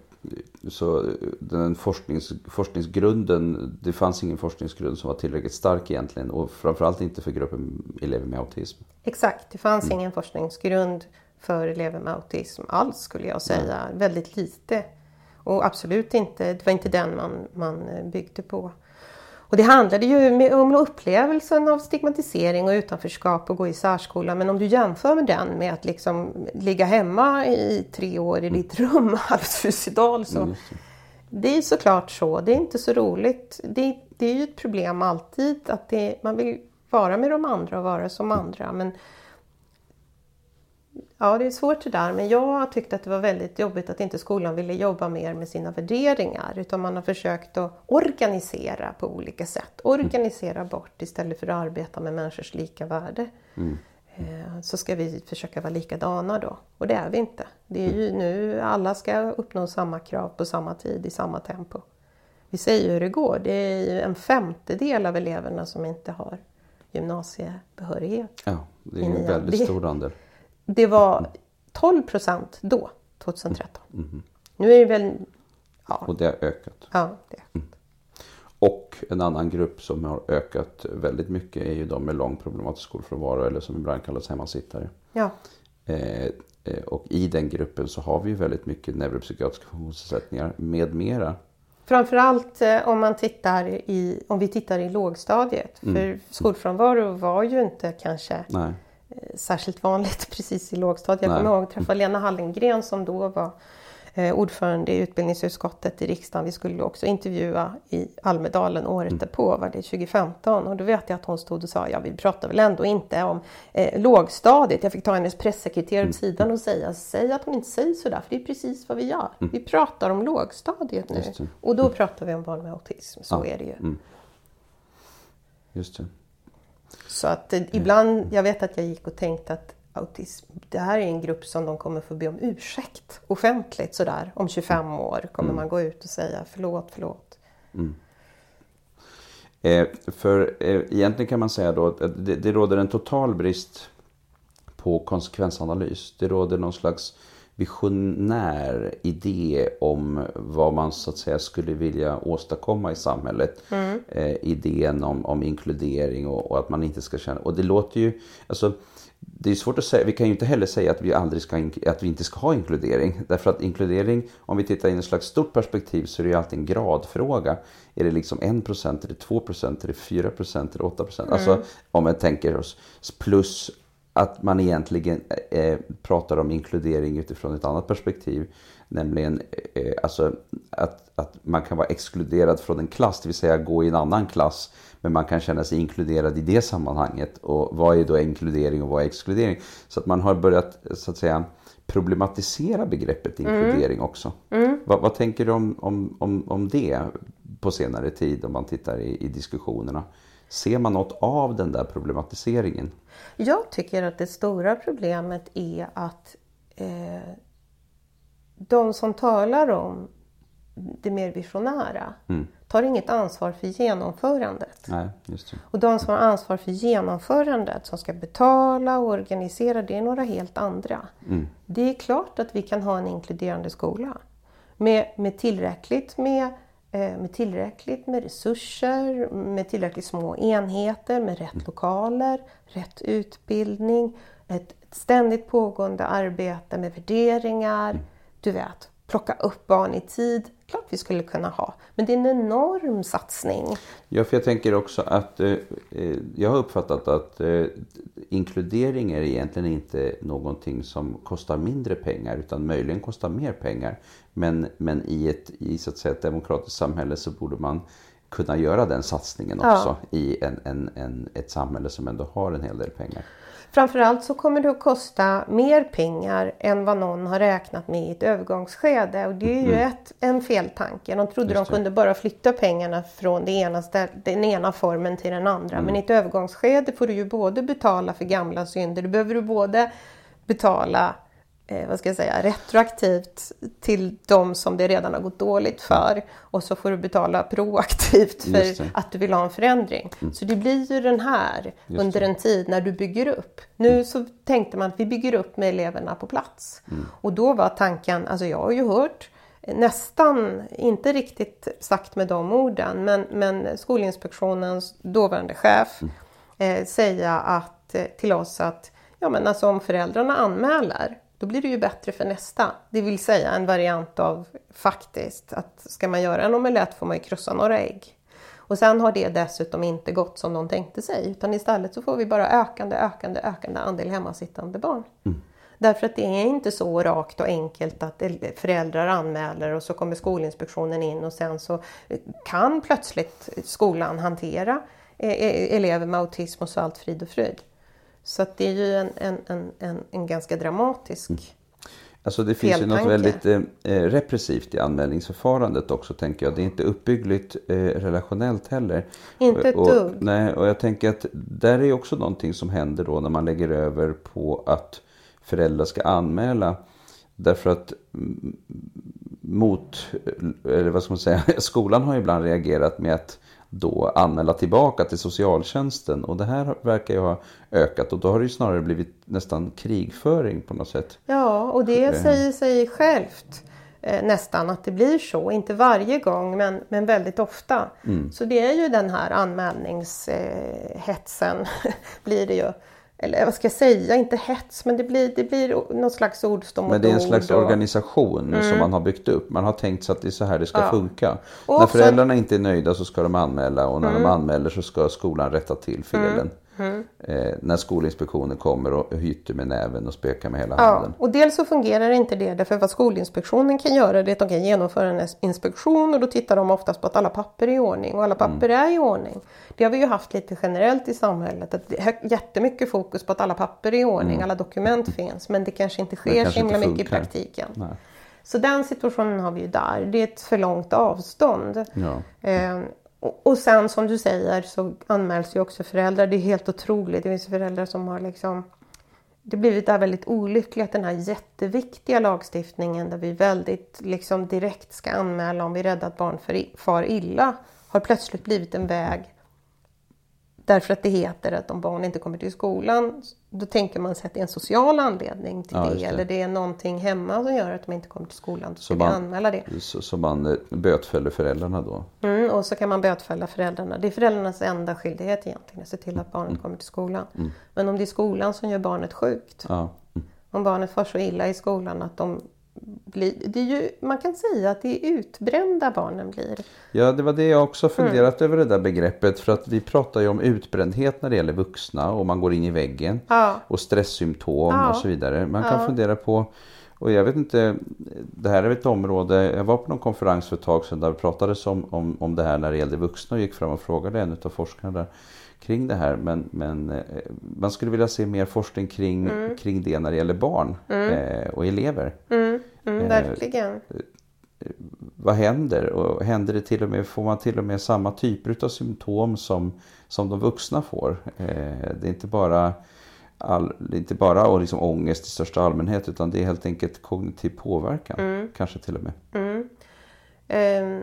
Så den forsknings, forskningsgrunden, det fanns ingen forskningsgrund som var tillräckligt stark egentligen och framförallt inte för gruppen elever med autism. Exakt, det fanns ingen forskningsgrund för elever med autism alls skulle jag säga. Väldigt lite. Och absolut inte, det var inte den man, man byggde på. Och det handlade ju om upplevelsen av stigmatisering och utanförskap och gå i särskola. Men om du jämför med den med att liksom ligga hemma i tre år i ditt rum (laughs) alldeles suicidal så Mm, det är såklart så. Det är inte så roligt. Det, det är ju ett problem alltid att det, man vill vara med de andra och vara som andra. Men Ja, det är svårt det där, men jag tyckte att det var väldigt jobbigt att inte skolan ville jobba mer med sina värderingar, utan man har försökt att organisera på olika sätt. Organisera bort istället för att arbeta med människors lika värde. Mm. Så ska vi försöka vara likadana då, och det är vi inte. Det är ju nu alla ska uppnå samma krav på samma tid i samma tempo. Vi säger hur det går, det är ju en femtedel av eleverna som inte har gymnasiebehörighet. Ja, det är en väldigt stor andel. Det var 12 procent då, 2013. Mm. Mm. Nu är det väl... Ja. Och det har ökat. Ja, det har ökat. Mm. Och en annan grupp som har ökat väldigt mycket är ju de med lång problematisk skolfrånvaro eller som ibland kallas hemmasittare. Ja. Eh, eh, och i den gruppen så har vi ju väldigt mycket neuropsykiatriska funktionsnedsättningar med mera. Framförallt eh, om, man tittar i, om vi tittar i lågstadiet. Mm. För skolfrånvaro var ju inte kanske Nej. Eh, särskilt vanligt (laughs) precis i lågstadiet. Jag kommer ihåg att träffa Lena Hallengren som då var eh, ordförande i utbildningsutskottet i riksdagen. Vi skulle också intervjua i Almedalen året mm. därpå, var det 2015. Och då vet jag att hon stod och sa, ja vi pratar väl ändå inte om eh, lågstadiet. Jag fick ta hennes pressekreterare mm. åt sidan och säga, säg att hon inte säger sådär, för det är precis vad vi gör. Mm. Vi pratar om lågstadiet nu. Och då pratar vi om barn med autism, så ja. är det ju. Mm. Just det. Så att eh, ibland, jag vet att jag gick och tänkte att autism, det här är en grupp som de kommer få be om ursäkt offentligt sådär. Om 25 år kommer mm. man gå ut och säga förlåt, förlåt. Mm. Eh, för eh, egentligen kan man säga då att det, det råder en total brist på konsekvensanalys. Det råder någon slags visionär idé om vad man så att säga skulle vilja åstadkomma i samhället. Mm. Eh, idén om, om inkludering och, och, att man inte ska känna... Och det låter ju... Alltså, det är svårt att säga, vi kan ju inte heller säga att vi, aldrig ska, att vi inte ska ha inkludering. Därför att inkludering, om vi tittar i ett slags stort perspektiv så är det ju alltid en gradfråga. Är det liksom 1%, är det 2%, är det 4%, är det 8%? Mm. Alltså om man tänker oss plus att man egentligen eh, pratar om inkludering utifrån ett annat perspektiv. Nämligen eh, alltså att, att man kan vara exkluderad från en klass, det vill säga gå i en annan klass. Men man kan känna sig inkluderad i det sammanhanget. Och vad är då inkludering och vad är exkludering? Så att man har börjat så att säga problematisera begreppet mm. inkludering mm. också. Mm. Vad, vad, tänker du om, om, om, om det på senare tid om man tittar i, i diskussionerna? Ser man något av den där problematiseringen? Jag tycker att det stora problemet är att eh, de som talar om det mer visionära mm. tar inget ansvar för genomförandet. Nej. Och de som har ansvar för genomförandet, som ska betala och organisera, det är några helt andra. Mm. Det är klart att vi kan ha en inkluderande skola med, med tillräckligt med Eh, med tillräckligt med resurser, med tillräckligt små enheter, med rätt lokaler, rätt utbildning, ett ständigt pågående arbete med värderingar. Du vet, plocka upp barn i tid. Klart vi skulle kunna ha, men det är en enorm satsning. Ja, för jag tänker också att eh, eh, jag har uppfattat att eh, inkludering är egentligen inte någonting som kostar mindre pengar utan möjligen kostar mer pengar. Men, men i, ett, i så att säga, ett demokratiskt samhälle så borde man kunna göra den satsningen också ja. i en, en, en, ett samhälle som ändå har en hel del pengar. Framförallt så kommer det att kosta mer pengar än vad någon har räknat med i ett övergångsskede. Och det är ju mm. ett, en feltanke. De trodde de kunde bara flytta pengarna från det ena den ena formen till den andra. Mm. Men i ett övergångsskede får du ju både betala för gamla synder. Du behöver du både betala eh, vad ska jag säga, retroaktivt till de som det redan har gått dåligt för. Och så får du betala proaktivt för att du vill ha en förändring. Mm. Så det blir ju den här under en tid när du bygger upp. Nu mm. så tänkte man att vi bygger upp med eleverna på plats. Mm. Och då var tanken, alltså jag har ju hört nästan, inte riktigt sagt med de orden, men, men Skolinspektionens dåvarande chef mm. eh, säga att, eh, till oss att ja, men alltså om föräldrarna anmäler då blir det ju bättre för nästa. Det vill säga en variant av faktiskt att ska man göra en omelett får man ju krossa några ägg. Och sen har det dessutom inte gått som de tänkte sig utan istället så får vi bara ökande, ökande, ökande andel hemmasittande barn. Mm. Därför att det är inte så rakt och enkelt att föräldrar anmäler och så kommer Skolinspektionen in och sen så kan plötsligt skolan hantera eh, eh, elever med autism och så allt frid och fröjd. Så att det är ju en, en, en, en, en ganska dramatisk Alltså det finns ju något Feltanke. väldigt eh, eh, repressivt i anmälningsförfarandet också tänker jag. Det är inte uppbyggligt eh, relationellt heller. Inte ett och, dugg. Nej, och jag tänker att där är också någonting som händer då när man lägger över på att föräldrar ska anmäla. Därför att mm, mot, eller vad ska man säga, (laughs) skolan har ju ibland reagerat med att då anmäla tillbaka till socialtjänsten. Och det här verkar ju ha ökat och då har det ju snarare blivit nästan krigföring på något sätt. Ja, och det säger sig självt eh, nästan att det blir så. Inte varje gång men, men väldigt ofta. Så det är ju den här anmälningshetsen (laughs) blir det ju. Eller vad ska jag säga, inte hets men det blir, det blir något slags ord som Men det är en slags och- organisation som man har byggt upp. Man har tänkt sig att det är så här det ska Mm. Ja. funka. Och När också- föräldrarna inte är nöjda så ska de anmäla och Mm. när de anmäler så ska skolan rätta till felen. Eh, när Skolinspektionen kommer och hytter med näven och spökar med hela Ja, handen. och dels så fungerar inte det därför vad Skolinspektionen kan göra det är att de kan genomföra en inspektion och då tittar de oftast på att alla papper är i ordning och alla papper är i ordning. Det har vi ju haft lite generellt i samhället att det är jättemycket fokus på att alla papper är i ordning, alla dokument finns men det kanske inte sker så kanske himla inte mycket i praktiken. Nej. Så den situationen har vi ju där. Det är ett för långt avstånd. Ja. Eh, och, sen som du säger så anmäls ju också föräldrar. Det är helt otroligt. Det finns föräldrar som har liksom det har blivit där väldigt olyckligt att den här jätteviktiga lagstiftningen där vi väldigt liksom direkt ska anmäla om vi är rädda att barn far illa har plötsligt blivit en väg Därför att det heter att om barn inte kommer till skolan då tänker man sig att det är en social anledning till Ja, det, det. eller det är någonting hemma som gör att de inte kommer till skolan. Då ska Så man- anmäla det. Så, så man eh, bötfäller föräldrarna då. Mm, och så kan man bötfälla föräldrarna. Det är föräldrarnas enda skyldighet egentligen att se till att barnet Mm. kommer till skolan. Men om det är skolan som gör barnet sjukt, Ja. Mm. om barnet far så illa i skolan att de blir... Det är ju, man kan säga att det är utbrända barnen blir. Ja, det var det jag också Mm. funderat över det där begreppet. För att vi pratar ju om utbrändhet när det gäller vuxna och man går in i väggen. Ja. Och stresssymptom Ja. och så vidare. Man kan fundera på, och jag vet inte, det här är ett område, jag var på någon konferens för ett tag sedan där det pratades om, om, om det här när det gällde vuxna och gick fram och frågade en av forskarna där kring det här. Men, men eh, man skulle vilja se mer forskning kring, kring det när det gäller barn eh, och elever. Mm, mm, Eh, verkligen. vad händer? Och händer det till och med, får man till och med samma typer av symptom som, som de vuxna får? Eh, det är inte bara, all, inte bara och liksom ångest i största allmänhet utan det är helt enkelt kognitiv påverkan. Kanske till och med. Ehm,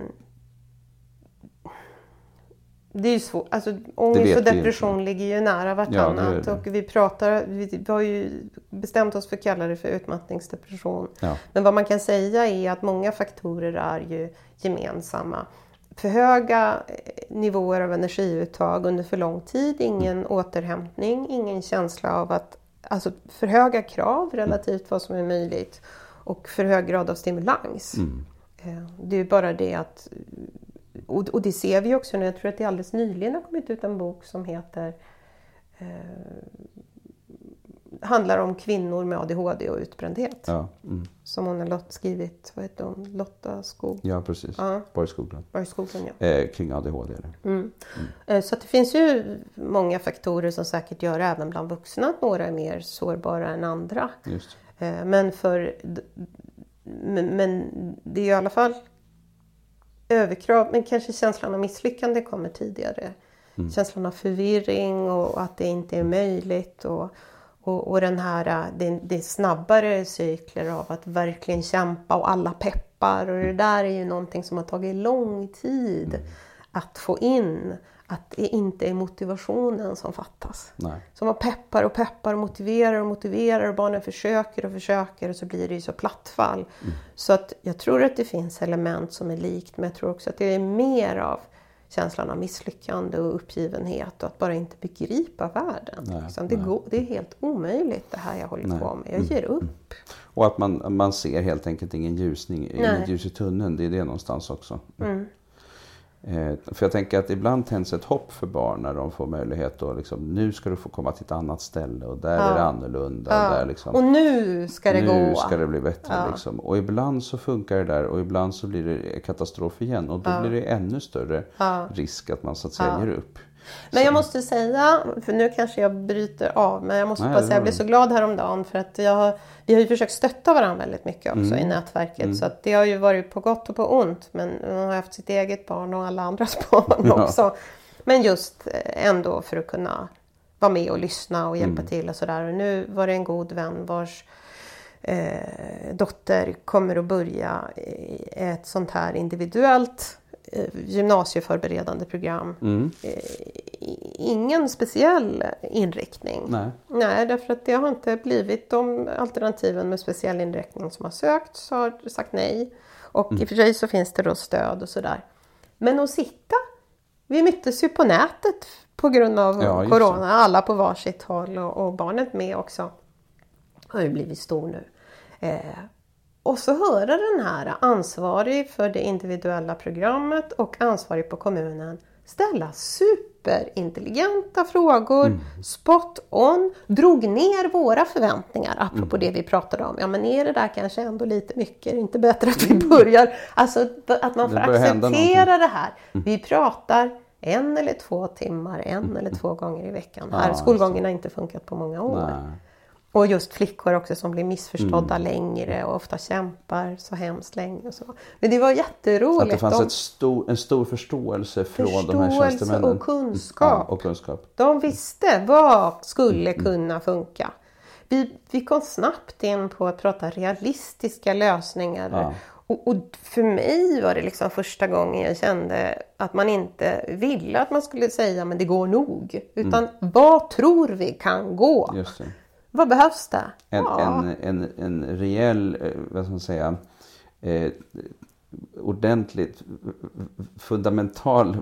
det är ju svårt. Alltså, ångest och depression ligger ju nära vartannat. det. Och vi pratar, vi har ju bestämt oss för att kalla det för utmattningsdepression. Ja. Men vad man kan säga är att många faktorer är ju gemensamma. För höga eh, nivåer av energiuttag under för lång tid, ingen återhämtning, ingen känsla av att... Alltså för höga krav relativt vad som är möjligt och för hög grad av stimulans. Eh, Det är ju bara det att... Och och det ser vi också nu. Jag tror att det alldeles nyligen har kommit ut en bok som heter handlar om kvinnor med ADHD och utbrändhet. Ja, mm. Som hon har skrivit, vad heter hon? Lotta Skog ja precis. Ja. Borgskolan. Borgskogen, ja. Eh, kring ADHD är det. Eh, Så det finns ju många faktorer som säkert gör även bland vuxna att några är mer sårbara än andra. Just. Eh, Men för men, men det är ju i alla fall överkrav, men kanske känslan av misslyckande kommer tidigare. Känslan av förvirring och att det inte är möjligt. Och, och, och den här, det, det är snabbare cykler av att verkligen kämpa och alla peppar. Och det där är ju någonting som har tagit lång tid att få in. Att det inte är motivationen som fattas. Nej. Som man peppar och peppar och motiverar och motiverar och barnen försöker och försöker och så blir det ju så plattfall. Så att jag tror att det finns element som är likt men jag tror också att det är mer av känslan av misslyckande och uppgivenhet och att bara inte begripa världen. Nej, liksom. det, går, det är helt omöjligt det här jag håller Nej. på med. Jag ger upp. Och att man, man ser helt enkelt ingen ljusning, Nej. inget ljus i tunneln. Det är det någonstans också. Eh, för jag tänker att ibland tänds ett hopp för barn när de får möjlighet att liksom, nu ska du få komma till ett annat ställe och där är det annorlunda. Och, där liksom, Och nu ska det nu gå. ska det bli bättre. Liksom. Och ibland så funkar det där och ibland så blir det katastrof igen och då blir det ännu större risk att man så att säga ger upp. Men jag måste säga, för nu kanske jag bryter av, men jag måste Nej, bara säga jag var blev så glad häromdagen för att jag, vi har ju försökt stötta varandra väldigt mycket också Mm. i nätverket. Så att det har ju varit på gott och på ont. Men man har haft sitt eget barn och alla andras (laughs) barn Ja. också. Men just eh, ändå för att kunna vara med och lyssna och hjälpa Mm. till och sådär. Och nu var det en god vän vars eh, dotter kommer att börja ett sånt här individuellt gymnasieförberedande program. Mm. Eh, ingen speciell inriktning. Nej. Nej, därför att det har inte blivit de alternativen med speciell inriktning som har sökt så har sagt nej. Och Mm. i och för sig så finns det då stöd och sådär. Men att sitta, vi möttes ju på nätet på grund av Ja, Corona, alla på varsitt håll och, och barnet med också. Har ju blivit stor nu. Eh, och så höra den här ansvarig för det individuella programmet och ansvarig på kommunen ställa superintelligenta frågor, spot on, drog ner våra förväntningar apropå det vi pratade om. Ja men är det där kanske ändå lite mycket? Är det inte bättre att vi börjar? Alltså att man får acceptera det här. Vi pratar en eller två timmar, en eller två gånger i veckan. Ja, här det. skolgången har inte funkat på många år. Nej. Och just flickor också som blir missförstådda Mm. längre och ofta kämpar så hemskt länge. Och så. Men det var Att jätteroligt. det fanns de, stor, en stor förståelse från de här Förståelse tjänstemännen. och kunskap. Ja, och kunskap. de visste vad skulle Mm. kunna funka. Vi, vi kom snabbt in på att prata realistiska lösningar. Ja. Och, och för mig var det liksom första gången jag kände att man inte ville att man skulle säga men det går nog. Utan vad tror vi kan gå? Mm. Just det. Vad behövs det? En, Ja. en, en, en rejäl, eh, vad ska man säga, eh, ordentligt fundamental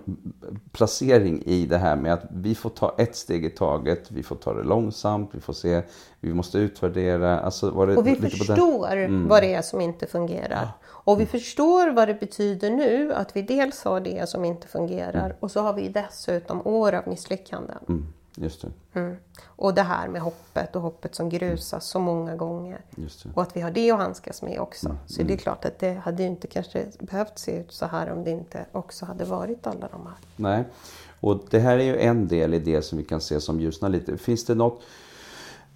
placering i det här med att vi får ta ett steg i taget, vi får ta det långsamt, vi får se, vi måste utvärdera. Alltså Och vi förstår Mm. vad det är som inte fungerar. Och vi förstår vad det betyder nu att vi dels har det som inte fungerar och så har vi dessutom år av misslyckanden. Mm, just det, Mm. Och det här med hoppet och hoppet som grusas så många gånger. Och att vi har det att handskas med också. Mm, Så det är klart att det hade ju inte kanske behövt se ut så här om det inte också hade varit alla de här. Nej, och det här är ju en del i det som vi kan se som ljusnar lite. Finns det något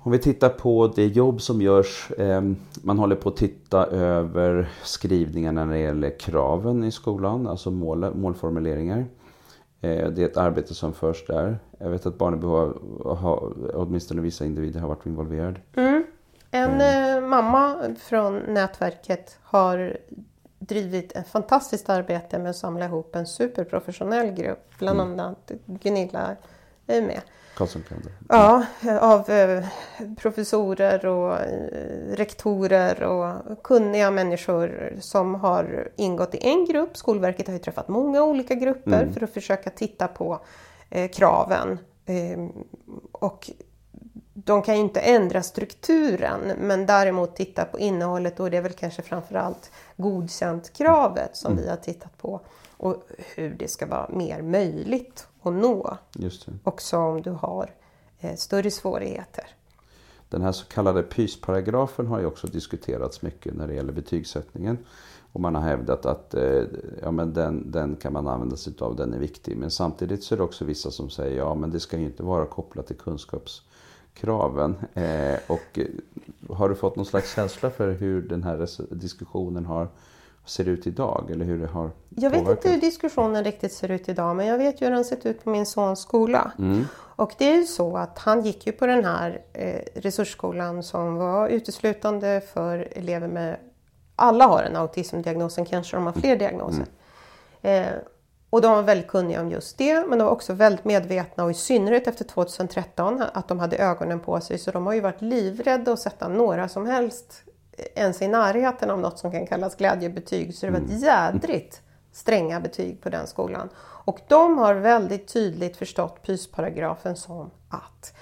om vi tittar på det jobb som görs, eh, man håller på att titta över skrivningarna när det gäller kraven i skolan, alltså mål, målformuleringar. Eh, det är ett arbete som förs där. Jag vet att barnebehov har, har, åtminstone vissa individer har varit involverade. En eh, mamma från nätverket har drivit ett fantastiskt arbete med att samla ihop en superprofessionell grupp. Bland annat Gunilla är med. Karlssonkalendern. Ja, av eh, professorer och eh, rektorer och kunniga människor som har ingått i en grupp. Skolverket har ju träffat många olika grupper för att försöka titta på eh, kraven. Eh, och de kan ju inte ändra strukturen men däremot titta på innehållet och det är väl kanske framförallt godkänt kravet som vi har tittat på. Och hur det ska vara mer möjligt att nå Just det. också om du har eh, större svårigheter. Den här så kallade pysparagrafen har ju också diskuterats mycket när det gäller betygssättningen. Och man har hävdat att eh, ja, men den, den kan man använda sig av, den är viktig. Men samtidigt så är det också vissa som säger ja men det ska ju inte vara kopplat till kunskapskraven. Eh, och eh, har du fått någon slags känsla för hur den här diskussionen har, ser ut idag? Eller hur det har Jag vet påverkat? inte hur diskussionen riktigt ser ut idag men jag vet ju hur den sett ut på min sons skola. Mm. Och det är ju så att han gick ju på den här eh, resursskolan som var uteslutande för elever med alla har en autismdiagnos, kanske de har fler diagnoser. Eh, och de var väldigt kunniga om just det men de var också väldigt medvetna och i synnerhet efter 2013 att de hade ögonen på sig så de har ju varit livrädda att sätta några som helst ens i närheten av något som kan kallas glädjebetyg. Så det var ett jädrigt stränga betyg på den skolan. Och de har väldigt tydligt förstått pysparagrafen som att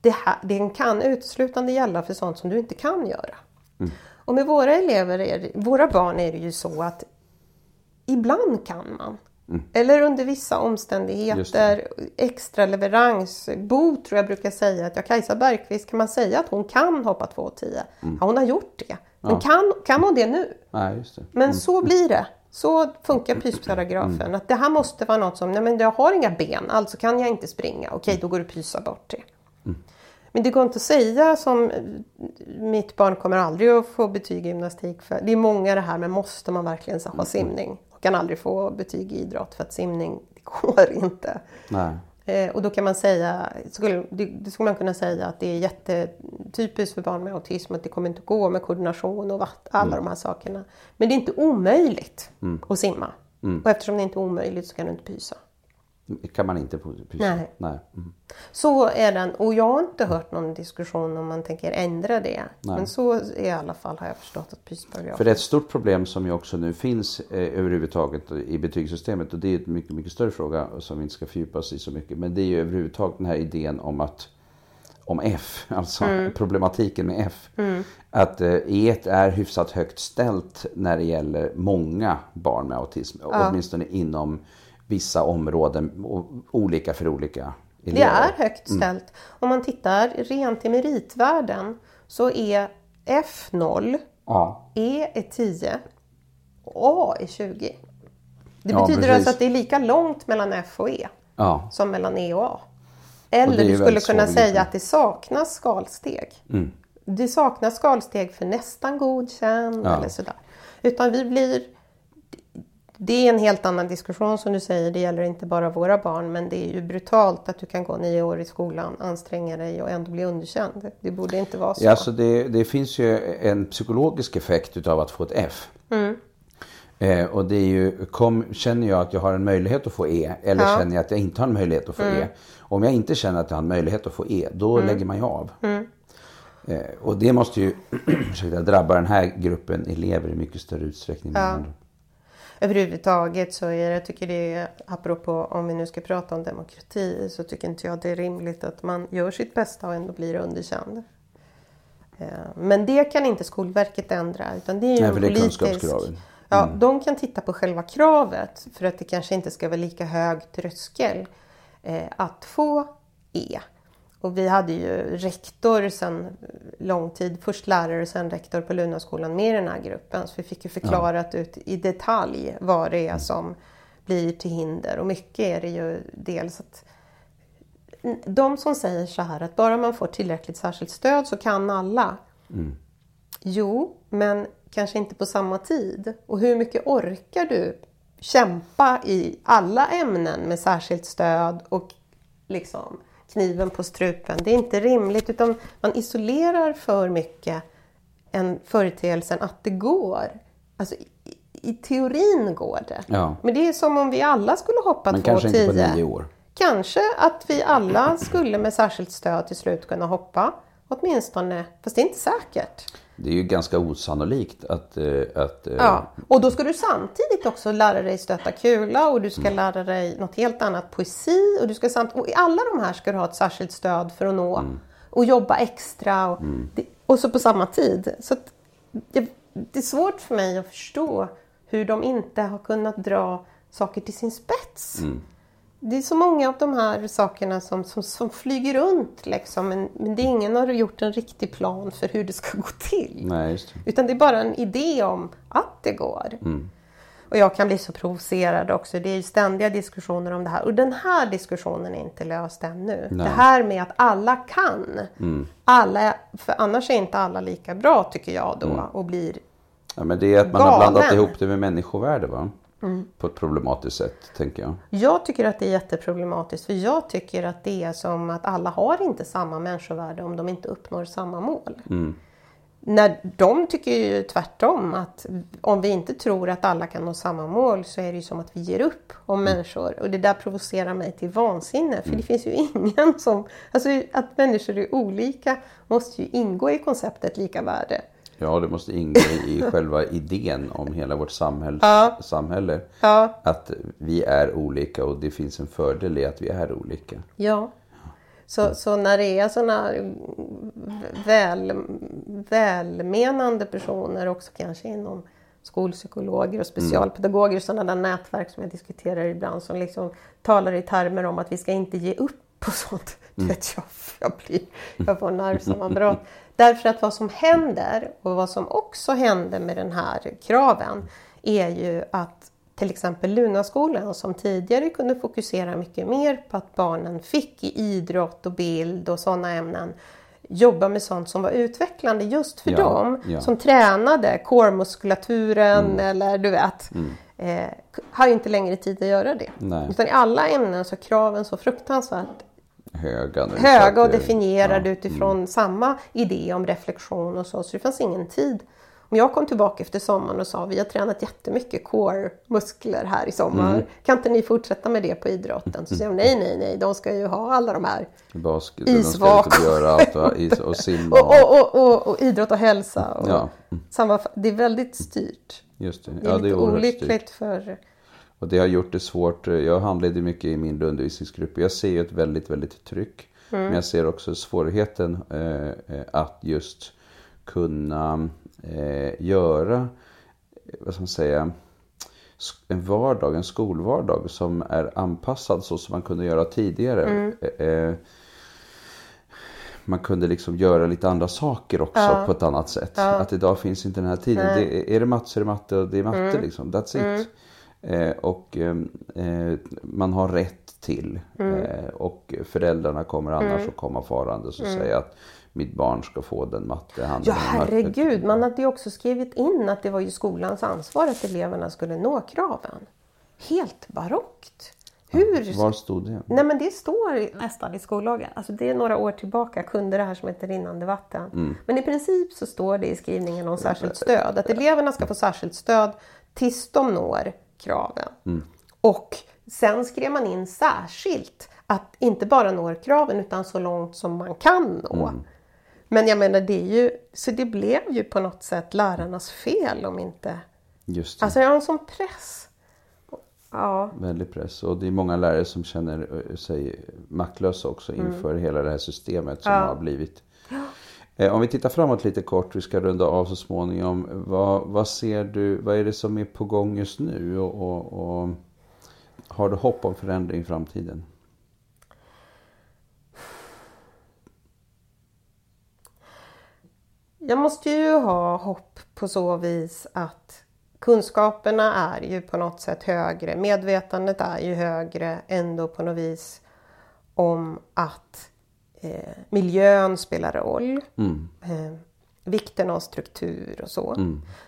det här, den kan uteslutande gälla för sånt som du inte kan göra. Och med våra elever, är våra barn är det ju så att ibland kan man. Eller under vissa omständigheter, extra leverans. Bo tror jag brukar säga att ja, Kajsa Bergqvist kan man säga att hon kan hoppa 2,10. Ja, hon har gjort det. Men kan, kan hon det nu? Nej, just det. Men så blir det. Så funkar pysparagrafen. Att det här måste vara något som, nej men jag har inga ben, alltså kan jag inte springa. Okej, då går du pysa bort det. Men det går inte att säga som mitt barn kommer aldrig att få betyg i gymnastik. För det är många det här med måste man verkligen ha simning? Kan aldrig få betyg i idrott för att simning, det går inte. Nej. Eh, och då kan man säga, skulle, det, skulle man kunna säga att det är jättetypiskt för barn med autism att det kommer inte gå med koordination och vatt, alla de här sakerna. Men det är inte omöjligt att simma. Och eftersom det inte är omöjligt så kan du inte pysa. Kan man inte pysa? Nej. Nej. Mm. Så är den och jag har inte hört någon diskussion om man tänker ändra det. Men så i alla fall har jag förstått att pysparagrafen. För det är ett stort problem som ju också nu finns eh, överhuvudtaget i betygssystemet och det är en mycket, mycket större fråga som vi inte ska fördjupa oss i så mycket. Men det är ju överhuvudtaget den här idén om att om F, (laughs) alltså problematiken med F. Att eh, E är hyfsat högt ställt när det gäller många barn med autism. Åtminstone inom vissa områden, och olika för olika elever. Det är högt ställt. Om man tittar rent i meritvärden så är F 0, Ja, E är 10 och A är 20. Det Ja, betyder precis. alltså att det är lika långt mellan F och E ja, som mellan E och A. Och Eller ju du skulle kunna säga att det saknas skalsteg. Mm. Det saknas skalsteg för nästan godkänd eller sådär. Utan vi blir... Det är en helt annan diskussion som du säger. Det gäller inte bara våra barn. Men det är ju brutalt att du kan gå nio år i skolan, anstränga dig och ändå bli underkänd. Det borde inte vara så. Ja, alltså det, det finns ju en psykologisk effekt utav att få ett F. Eh, och det är ju, kom, känner jag att jag har en möjlighet att få E eller Ja. känner jag att jag inte har en möjlighet att få E. Om jag inte känner att jag har en möjlighet att få E, då lägger man ju av. Eh, och det måste ju (clears throat) drabba den här gruppen elever i mycket större utsträckning. än Ja. andra. Överhuvudtaget så är det, jag tycker det är, apropå om vi nu ska prata om demokrati, så tycker inte jag det är rimligt att man gör sitt bästa och ändå blir underkänd. Eh, Men det kan inte Skolverket ändra utan det är ju Nej, för det är politisk... kunskapskraven. Ja, de kan titta på själva kravet för att det kanske inte ska vara lika hög tröskel eh, att få E. Och vi hade ju rektor sedan lång tid, först lärare sen rektor på Lunaskolan med i den här gruppen. Så vi fick ju förklarat ut i detalj vad det är som blir till hinder. Och mycket är det ju dels att de som säger så här att bara man får tillräckligt särskilt stöd så kan alla. Jo, men kanske inte på samma tid. Och hur mycket orkar du kämpa i alla ämnen med särskilt stöd och liksom kniven på strupen? Det är inte rimligt utan man isolerar för mycket en företeelsen att det går. Alltså i, i teorin går det. Ja. Men det är som om vi alla skulle hoppa Men 2,10. kanske inte på nio år. Kanske att vi alla skulle med särskilt stöd till slut kunna hoppa. Åtminstone, fast det är inte säkert. Det är ju ganska osannolikt att... eh, att eh, Ja. Och då ska du samtidigt också lära dig stöta kula och du ska lära dig något helt annat, poesi. Och, du ska samt, och i alla de här ska du ha ett särskilt stöd för att nå. Och jobba extra. Och, det, och så på samma tid. Så att, det, det är svårt för mig att förstå hur de inte har kunnat dra saker till sin spets. Det är så många av de här sakerna som, som, som flyger runt liksom. Men, men det är ingen har gjort en riktig plan för hur det ska gå till. Nej, det. Utan det är bara en idé om att det går. Och jag kan bli så provocerad också. Det är ständiga diskussioner om det här. Och den här diskussionen är inte löst ännu. Nej. Det här med att alla kan. Alla, för annars är inte alla lika bra tycker jag då. Och blir Ja, men det är att man har blandat Galen. ihop det med människovärde va? På ett problematiskt sätt, tänker jag. Jag tycker att det är jätteproblematiskt för jag tycker att det är som att alla har inte samma människovärde om de inte uppnår samma mål. När de tycker ju tvärtom att om vi inte tror att alla kan nå samma mål så är det ju som att vi ger upp om människor. Och det där provocerar mig till vansinne för det finns ju (laughs) ingen som... Alltså att människor är olika måste ju ingå i konceptet lika värde. Ja, det måste ingå i själva idén om hela vårt samhälls, Ja. samhälle. Ja. Att vi är olika och det finns en fördel i att vi är olika. Ja. Så, så när det är sådana väl, välmenande personer också kanske inom skolpsykologer och specialpedagoger, sådana där nätverk som jag diskuterar ibland som liksom talar i termer om att vi ska inte ge upp och sånt. Du vet, jag, jag, blir, jag får nervsammanbrott. (laughs) Därför att vad som händer och vad som också händer med den här kraven är ju att till exempel Lunaskolan som tidigare kunde fokusera mycket mer på att barnen fick i idrott och bild och sådana ämnen jobba med sånt som var utvecklande just för Ja, dem. ja. Som tränade core-muskulaturen Mm. eller du vet. Eh, har inte längre tid att göra det. Nej. Utan i alla ämnen så är kraven så fruktansvärt Höga. höga och definierade ja, utifrån samma idé om reflektion och så. Så det fanns ingen tid. Om jag kom tillbaka efter sommaren och sa vi har tränat jättemycket core-muskler här i sommar. Mm. Kan inte ni fortsätta med det på idrotten? Så säger de nej, (laughs) nej, nej, de ska ju ha alla de här. Basket, Isvak. Och, (laughs) is, och simma. Och, och, och, och, idrott och hälsa. Och Ja, samma, det är väldigt styrt. just det. Det är Ja, det är lite olyckligt styrt. för... Och det har gjort det svårt. Jag handleder mycket i mindre undervisningsgrupper. Jag ser ju ett väldigt, väldigt tryck. Mm. Men jag ser också svårigheten eh, eh, att just kunna eh, göra, eh, vad ska man säga, en vardag, en skolvardag som är anpassad så som man kunde göra tidigare. Mm. Eh, eh, man kunde liksom göra lite andra saker också Ja. på ett annat sätt. Att idag finns inte den här tiden. Det, är det matte så är det matte och det är matte Mm. liksom. That's it. Eh, och ehm, eh, man har rätt till. Mm. Eh, och föräldrarna kommer annars att komma farandes och säga att mitt barn ska få den matte han Ja herregud, man hade ju också skrivit in att det var ju skolans ansvar att eleverna skulle nå kraven. Helt barockt. Hur? Var stod det? Nej men det står nästan i skollagen. Alltså det är några år tillbaka kunde det här som heter rinnande vatten. Mm. Men i princip så står det i skrivningen om särskilt stöd. Att eleverna ska få särskilt stöd tills de når kraven. Mm. Och sen skrev man in särskilt att inte bara når kraven utan så långt som man kan nå. Mm. Men jag menar det är ju, så det blev ju på något sätt lärarnas fel om inte... Just det. Alltså jag har en sån press. Ja. Väldigt press. Och det är många lärare som känner eh, sig maktlösa också inför hela det här systemet som Mm. Ja. har blivit. Eh, om vi tittar framåt lite kort, vi ska runda av så småningom. Vad, vad ser du, vad är det som är på gång just nu? Och, och, och har du hopp om förändring i framtiden? Jag måste ju ha hopp på så vis att kunskaperna är ju på något sätt högre. Medvetandet är ju högre ändå på något vis om att eh, miljön spelar roll. Eh, vikten av struktur och så.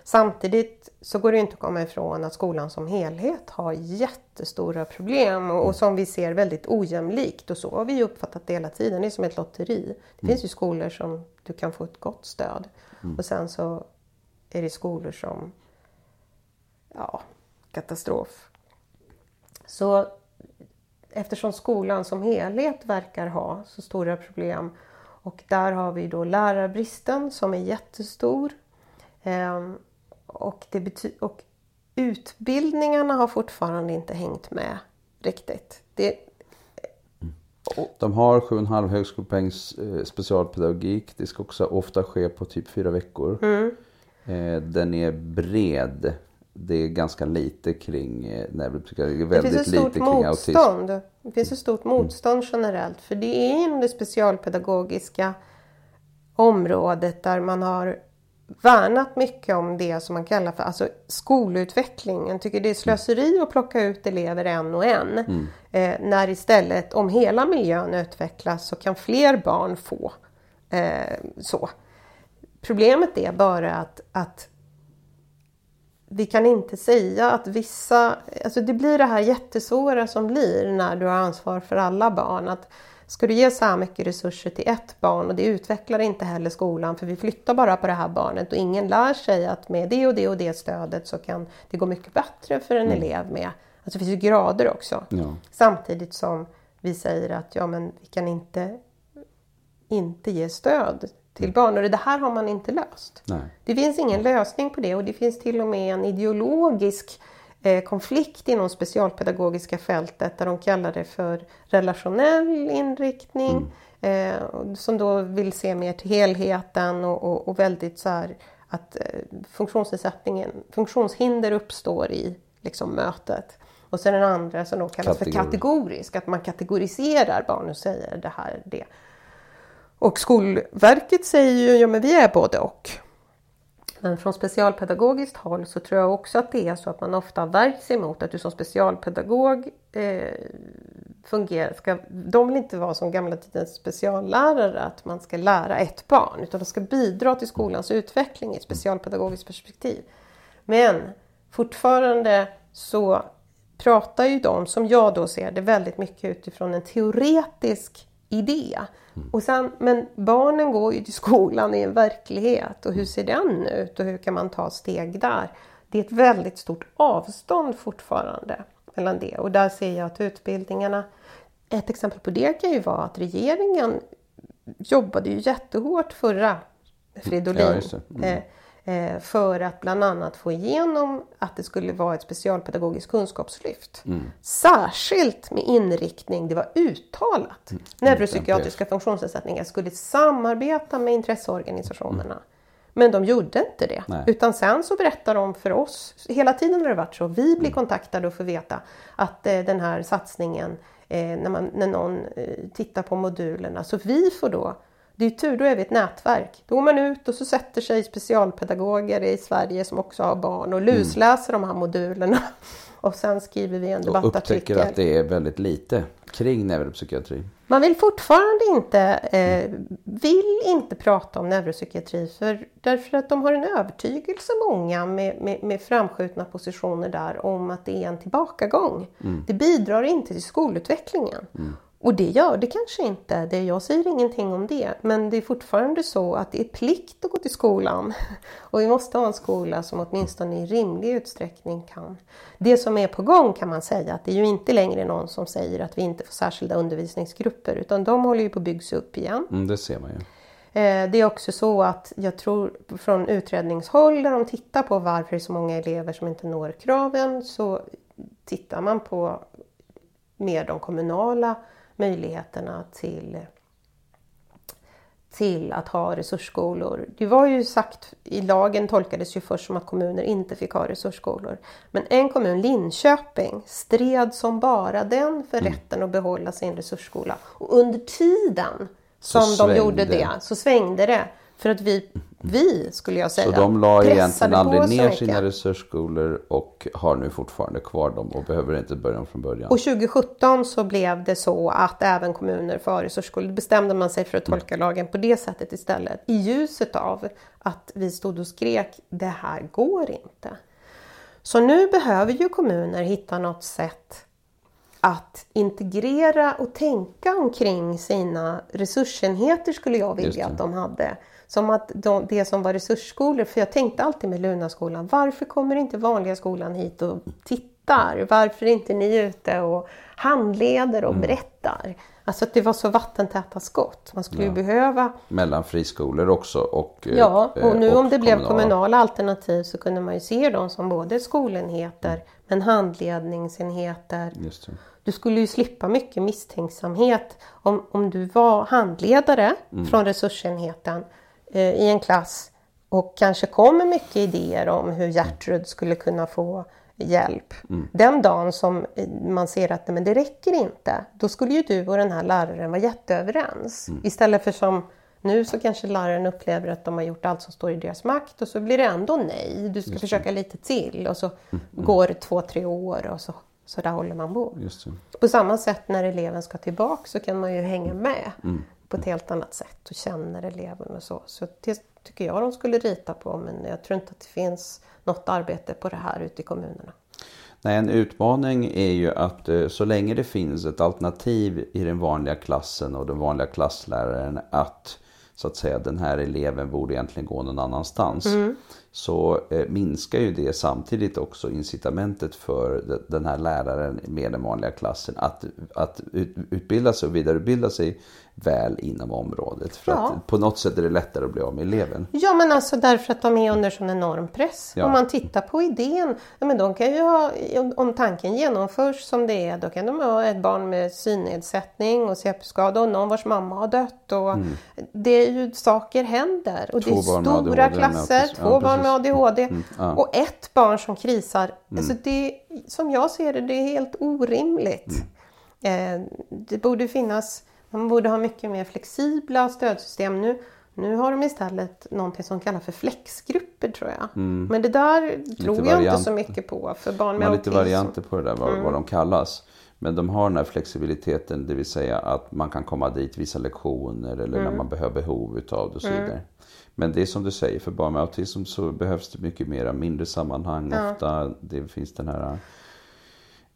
Samtidigt så går det inte att komma ifrån att skolan som helhet har jättestora problem och, och som vi ser väldigt ojämlikt och så har vi uppfattat det hela tiden. Det är som ett lotteri. Det finns ju skolor som du kan få ett gott stöd och sen så är det skolor som ja, katastrof. Så eftersom skolan som helhet verkar ha så stora problem och där har vi då lärarbristen som är jättestor. Ehm, och, det och utbildningarna har fortfarande inte hängt med riktigt. Det, De har 7,5 högskolepoängs eh, specialpedagogik. Det ska också ofta ske på typ fyra veckor. Mm. Eh, den är bred. Det är ganska lite kring eh, neuropsykiatri. Är det väldigt finns ett lite kring autism. motstånd. Det finns ett stort motstånd generellt. För det är inom det specialpedagogiska området där man har värnat mycket om det som man kallar för alltså skolutveckling. Jag tycker det är slöseri att plocka ut elever en och en. Eh, när istället om hela miljön utvecklas så kan fler barn få eh, så. Problemet är bara att, att vi kan inte säga att vissa, alltså det blir det här jättesvåra som blir när du har ansvar för alla barn. Att ska du ge så här mycket resurser till ett barn och det utvecklar inte heller skolan för vi flyttar bara på det här barnet och ingen lär sig att med det och det och det stödet så kan det gå mycket bättre för en elev med, alltså det finns ju grader också. Ja. Samtidigt som vi säger att ja men vi kan inte, inte ge stöd till barn och det här har man inte löst. Nej. Det finns ingen lösning på det och det finns till och med en ideologisk eh, konflikt inom specialpedagogiska fältet där de kallar det för relationell inriktning. Eh, och som då vill se mer till helheten och, och, och väldigt så här att eh, funktionsnedsättningen, funktionshinder uppstår i liksom, mötet. Och sen den andra som då kallas för Kategori. kategorisk, att man kategoriserar barn och säger det här, det. Och Skolverket säger ju, ja men vi är både och. Men från specialpedagogiskt håll så tror jag också att det är så att man ofta värjer sig emot att du som specialpedagog eh, fungerar. Ska, de vill inte vara som gamla tidens speciallärare, att man ska lära ett barn. Utan de ska bidra till skolans utveckling i ett specialpedagogiskt perspektiv. Men fortfarande så pratar ju de, som jag då ser det, väldigt mycket utifrån en teoretisk idé. Mm. Och sen, men barnen går ju till skolan i en verklighet och hur ser den ut och hur kan man ta steg där? Det är ett väldigt stort avstånd fortfarande mellan det och där ser jag att utbildningarna, ett exempel på det kan ju vara att regeringen jobbade ju jättehårt förra Fridolin. Ja, mm. Eh, för att bland annat få igenom att det skulle vara ett specialpedagogiskt kunskapslyft. Mm. Särskilt med inriktning, det var uttalat, mm. neuropsykiatriska funktionsnedsättningar skulle samarbeta med intresseorganisationerna. Mm. Men de gjorde inte det. Nej. Utan sen så berättar de för oss, hela tiden har det varit så, vi blir mm. kontaktade och får veta att eh, den här satsningen, eh, när, man, när någon tittar på modulerna, så vi får då det är tur, då är vi ett nätverk. Då går man ut och så sätter sig specialpedagoger i Sverige som också har barn och lusläser mm. de här modulerna. (laughs) Och sen skriver vi en debattartikel. Och upptäcker att det är väldigt lite kring neuropsykiatri. Man vill fortfarande inte, eh, vill inte prata om neuropsykiatri för, därför att de har en övertygelse, många med, med, med framskjutna positioner där, om att det är en tillbakagång. Mm. Det bidrar inte till skolutvecklingen. Mm. Och det gör det kanske inte, det, jag säger ingenting om det. Men det är fortfarande så att det är plikt att gå till skolan. (laughs) Och vi måste ha en skola som åtminstone i rimlig utsträckning kan. Det som är på gång kan man säga, att det är ju inte längre någon som säger att vi inte får särskilda undervisningsgrupper. Utan de håller ju på att byggas upp igen. Mm, det ser man ju. Eh, det är också så att jag tror från utredningshåll där de tittar på varför det är så många elever som inte når kraven så tittar man på mer de kommunala möjligheterna till, till att ha resursskolor. Det var ju sagt, i lagen tolkades ju först som att kommuner inte fick ha resursskolor. Men en kommun, Linköping, stred som bara den för mm. rätten att behålla sin resursskola. Och under tiden som de gjorde det så svängde det. För att vi vi, skulle jag säga. Så de la egentligen aldrig ner sina resursskolor och har nu fortfarande kvar dem och behöver inte börja om från början. Och 2017 så blev det så att även kommuner får resursskolor. Då bestämde man sig för att tolka mm. lagen på det sättet istället. I ljuset av att vi stod och skrek, det här går inte. Så nu behöver ju kommuner hitta något sätt att integrera och tänka omkring sina resursenheter skulle jag vilja att de hade. Som att de, det som var resursskolor, för jag tänkte alltid med Lunaskolan, varför kommer inte vanliga skolan hit och tittar? Varför är inte ni ute och handleder och mm. berättar? Alltså att det var så vattentäta skott. Man skulle ja. ju behöva... Mellan friskolor också och eh, Ja, och nu och om det kommunala. blev kommunala alternativ så kunde man ju se dem som både skolenheter mm. men handledningsenheter. Du skulle ju slippa mycket misstänksamhet om, om du var handledare mm. från resursenheten Eh, i en klass och kanske kommer mycket idéer om hur Gertrud skulle kunna få hjälp. Mm. Den dagen som man ser att men det räcker inte, då skulle ju du och den här läraren vara jätteöverens. Mm. Istället för som nu så kanske läraren upplever att de har gjort allt som står i deras makt och så blir det ändå nej. Du ska försöka lite till och så mm. mm. går det två, tre år och så, så där håller man på. På samma sätt när eleven ska tillbaka så kan man ju hänga med. Mm på ett helt annat sätt och känner eleven och så. Så det tycker jag de skulle rita på men jag tror inte att det finns något arbete på det här ute i kommunerna. Nej, en utmaning är ju att eh, så länge det finns ett alternativ i den vanliga klassen och den vanliga klassläraren att så att säga den här eleven borde egentligen gå någon annanstans. Mm. Så eh, minskar ju det samtidigt också incitamentet för den här läraren med den vanliga klassen att, att utbilda sig och vidareutbilda sig väl inom området. För ja. att på något sätt är det lättare att bli av med eleven. Ja men alltså därför att de är under sån enorm press. Ja. Om man tittar på idén, ja, men de kan ju ha, om tanken genomförs som det är, då kan de ha ett barn med synnedsättning och CP-skada och någon vars mamma har dött. Och mm. Det är ju saker händer och två det är stora ADHD, klasser, två ja, barn med ADHD mm. och ett barn som krisar. Mm. Alltså det, som jag ser det, det är helt orimligt. Mm. Eh, det borde finnas man borde ha mycket mer flexibla stödsystem. Nu, Nu har de istället någonting som kallas för flexgrupper tror jag. Men det där tror jag variant. inte så mycket på för barn med har lite autism. varianter på det där, vad, Mm. vad de kallas. Men de har den här flexibiliteten, det vill säga att man kan komma dit vissa lektioner eller Mm. när man behöver behov utav det och så vidare. Men det är som du säger, för barn med autism så behövs det mycket mera mindre sammanhang. Ofta det finns den här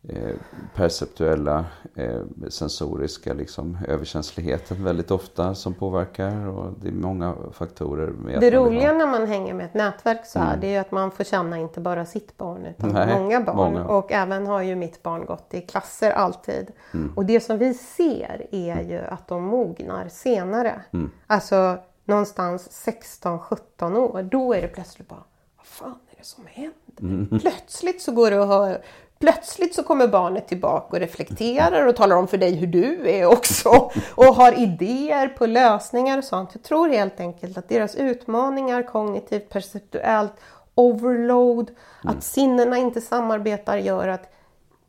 eh, perceptuella, eh, sensoriska liksom, överkänsligheten väldigt ofta som påverkar. Och det är många faktorer. Det roliga ha- när man hänger med ett nätverk så här, det är ju att man får känna inte bara sitt barn utan Nej, många barn. många. Och även har ju mitt barn gått i klasser alltid. Mm. Och det som vi ser är ju att de mognar senare. Mm. Alltså någonstans 16-17 år. Då är det plötsligt bara, vad fan är det som händer? Mm. Plötsligt så går det att höra Plötsligt så kommer barnet tillbaka och reflekterar och talar om för dig hur du är också. Och har idéer på lösningar och sånt. Jag tror helt enkelt att deras utmaningar kognitivt, perceptuellt, overload, att sinnena inte samarbetar gör att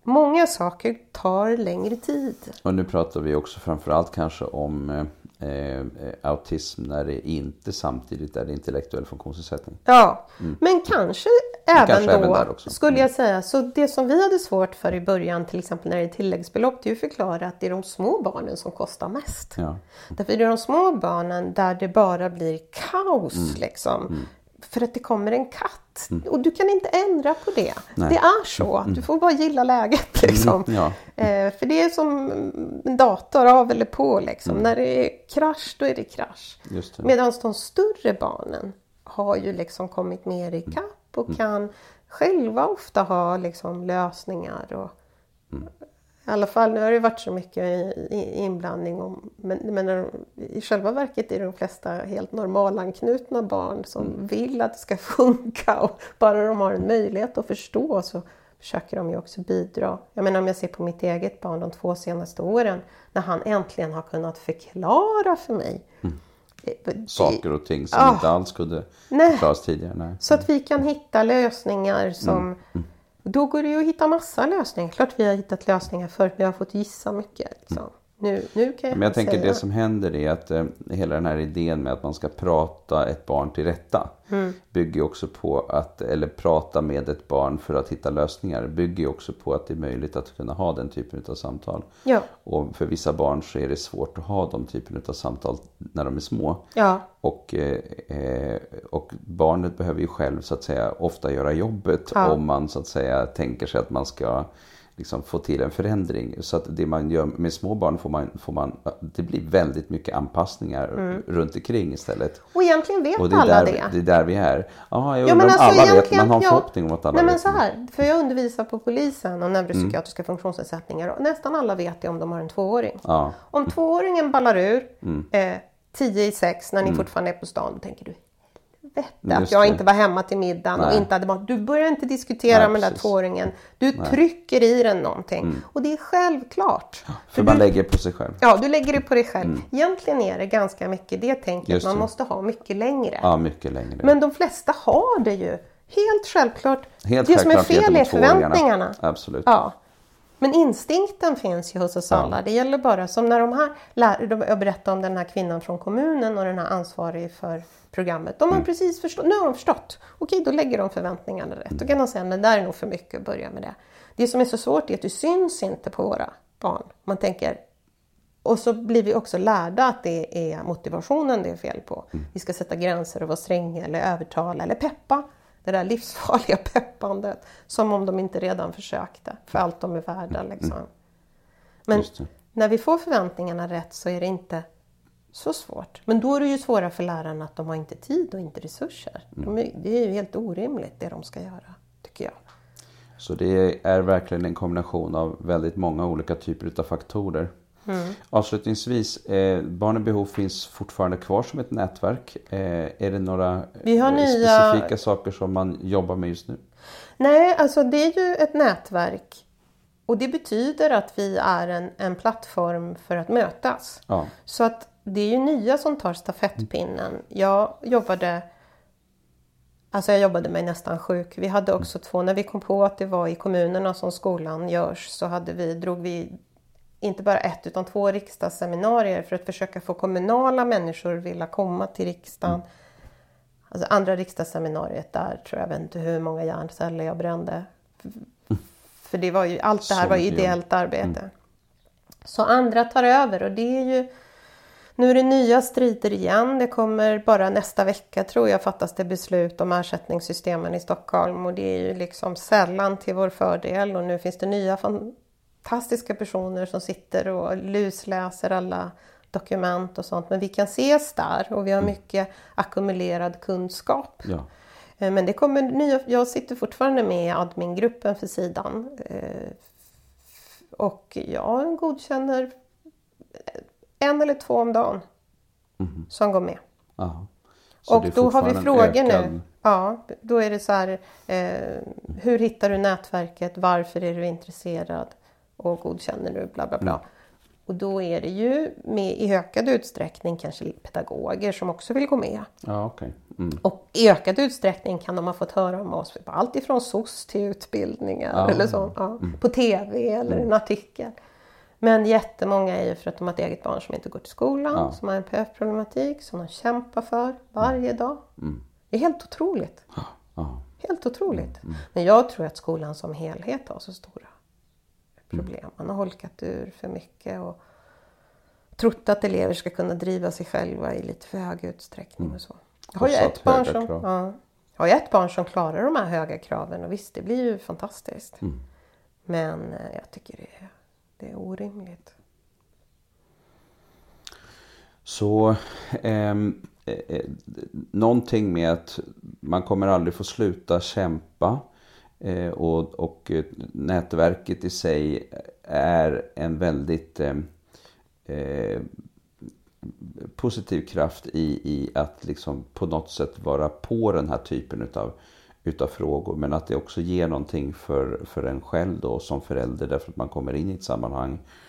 många saker tar längre tid. Och nu pratar vi också framförallt kanske om eh, eh, autism när det inte samtidigt är intellektuell funktionsnedsättning. Ja, men kanske även Mm. då även också. Mm. skulle jag säga. Så det som vi hade svårt för i början till exempel när det är tilläggsbelopp det är att förklara att det är de små barnen som kostar mest. Ja. Därför är det de små barnen där det bara blir kaos Mm. liksom. För att det kommer en katt. Och du kan inte ändra på det. Nej. Det är så. Du får bara gilla läget liksom. (laughs) Ja. Eh, för det är som en dator, av eller på liksom. Mm. När det är krasch, då är det krasch. Medan de större barnen har ju liksom kommit mer i kapp och Mm. kan själva ofta ha liksom lösningar. Och, Mm. I alla fall, nu har det varit så mycket inblandning. Om, men, men i själva verket är de flesta helt normalanknutna barn som Mm. vill att det ska (laughs) funka. Och bara de har en möjlighet att förstå så försöker de ju också bidra. Jag menar om jag ser på mitt eget barn de två senaste åren. När han äntligen har kunnat förklara för mig. eh, Saker och ting som Ah. inte alls kunde Nej. förklaras tidigare. Nej. Så att vi kan hitta lösningar som... Mm. Då går det ju att hitta massa lösningar. Klart vi har hittat lösningar förut men jag har fått gissa mycket. Liksom. Nu, nu kan jag, Men jag tänker säga. det som händer är att eh, hela den här idén med att man ska prata ett barn till rätta Mm. bygger också på att, eller prata med ett barn för att hitta lösningar, bygger också på att det är möjligt att kunna ha den typen av samtal. Ja, Och för vissa barn så är det svårt att ha de typen av samtal när de är små. ja, Och, eh, eh, och barnet behöver ju själv så att säga ofta göra jobbet Ja. om man så att säga tänker sig att man ska liksom, få till en förändring. Så att det man gör med små barn får man, får man det blir väldigt mycket anpassningar runt omkring istället. och egentligen vet Och det Mm. alla där, det. det är där vi är. Ja, jag Ja, men alltså alla vet, man har en förhoppning om att alla Nej men vet. så här, för jag undervisar på polisen om neuropsykiatriska Mm. funktionsnedsättningar och nästan alla vet det om de har en tvååring. Ja, Om tvååringen ballar ur Mm. eh, tio i sex när ni fortfarande är på stan, då tänker du helvete att Just jag inte var hemma till middagen och Nej. inte hade mat. Du börjar inte diskutera Nej, med den där tvååringen. Du trycker i den någonting. Och det är självklart. för man du, lägger på sig själv. Ja, du lägger det på dig själv. Egentligen är det ganska mycket det tänket Just man det. måste ha mycket längre. Ja, mycket längre. Men de flesta har det ju. Helt självklart. Helt det som är självklart fel är förväntningarna. Absolut. Ja. Men instinkten finns ju hos oss Ja. alla. Det gäller bara som när de här lär, de, jag berättade om den här kvinnan från kommunen och den här ansvarig för programmet. De har Mm. precis förstått. Nu har de förstått. Okej, då lägger de förväntningarna rätt. Då kan de säga, men det där är nog för mycket att börja med det. Det som är så svårt är att det syns inte på våra barn. Man tänker, och så blir vi också lärda att det är motivationen det är fel på. Vi ska sätta gränser och vara stränga eller övertala eller peppa. Det där livsfarliga (laughs) peppandet. Som om de inte redan försökte. För allt de är värda liksom. Men Just det. när vi får förväntningarna rätt så är det inte så svårt. Men då är det ju svårare för lärarna att de har inte tid och inte resurser. De är, det är ju helt orimligt det de ska göra, tycker jag. Så det är verkligen en kombination av väldigt många olika typer av faktorer. Mm. Avslutningsvis, eh, Barn i behov finns fortfarande kvar som ett nätverk. Eh, är det några Vi har eh, nya- specifika saker som man jobbar med just nu? Nej, alltså det är ju ett nätverk. Och det betyder att vi är en, en plattform för att mötas. Ja, Så att det är ju nya som tar stafettpinnen. Jag jobbade Alltså jag jobbade mig nästan sjuk. Vi hade också två, när vi kom på att det var i kommunerna som skolan görs så hade vi, drog vi inte bara ett utan två riksdagsseminarier för att försöka få kommunala människor att vilja komma till riksdagen. Mm. Alltså andra riksdagsseminariet där tror jag, jag vet inte hur många hjärnceller jag brände. För det var ju, allt det här var ideellt arbete. Mm. Så andra tar över och det är ju nu är det nya strider igen. Det kommer bara nästa vecka tror jag fattas det beslut om ersättningssystemen i Stockholm och det är ju liksom sällan till vår fördel och nu finns det nya fantastiska personer som sitter och lusläser alla dokument och sånt. Men vi kan ses där och vi har mm. mycket ackumulerad kunskap. Ja. Eh, men det kommer nya, jag sitter fortfarande med i admingruppen för sidan. Eh, och jag godkänner en eller två om dagen mm. som går med. Och då har vi frågor ökad... nu. Ja, då är det så här. Eh, hur hittar du nätverket? Varför är du intresserad? Och godkänner du? Bla bla bla. Mm. Och då är det ju med, i ökad utsträckning kanske pedagoger som också vill gå med. Ja, okay. Mm. Och i ökad utsträckning kan de ha fått höra om oss på allt ifrån SOS till utbildningar ja. eller så. Ja, mm. På TV eller mm. en artikel. Men jättemånga är ju för att de har ett eget barn som inte går till skolan, ja. som har en PF-problematik, som de kämpar för varje dag. Mm. Det är helt otroligt. Helt otroligt. Mm. Men jag tror att skolan som helhet har så stora problem. Man har holkat ur för mycket och trott att elever ska kunna driva sig själva i lite för hög utsträckning mm. och så. Jag har ju ett barn som, ja, jag har ett barn som klarar de här höga kraven och visst, det blir ju fantastiskt. Mm. Men eh, jag tycker det är, det är orimligt. Så ehm, eh, eh, någonting med att man kommer aldrig få sluta kämpa. Eh, och, och eh, nätverket i sig är en väldigt eh, eh, positiv kraft i, i att liksom på något sätt vara på den här typen utav, utav frågor. Men att det också ger någonting för, för en själv då som förälder därför att man kommer in i ett sammanhang Eh,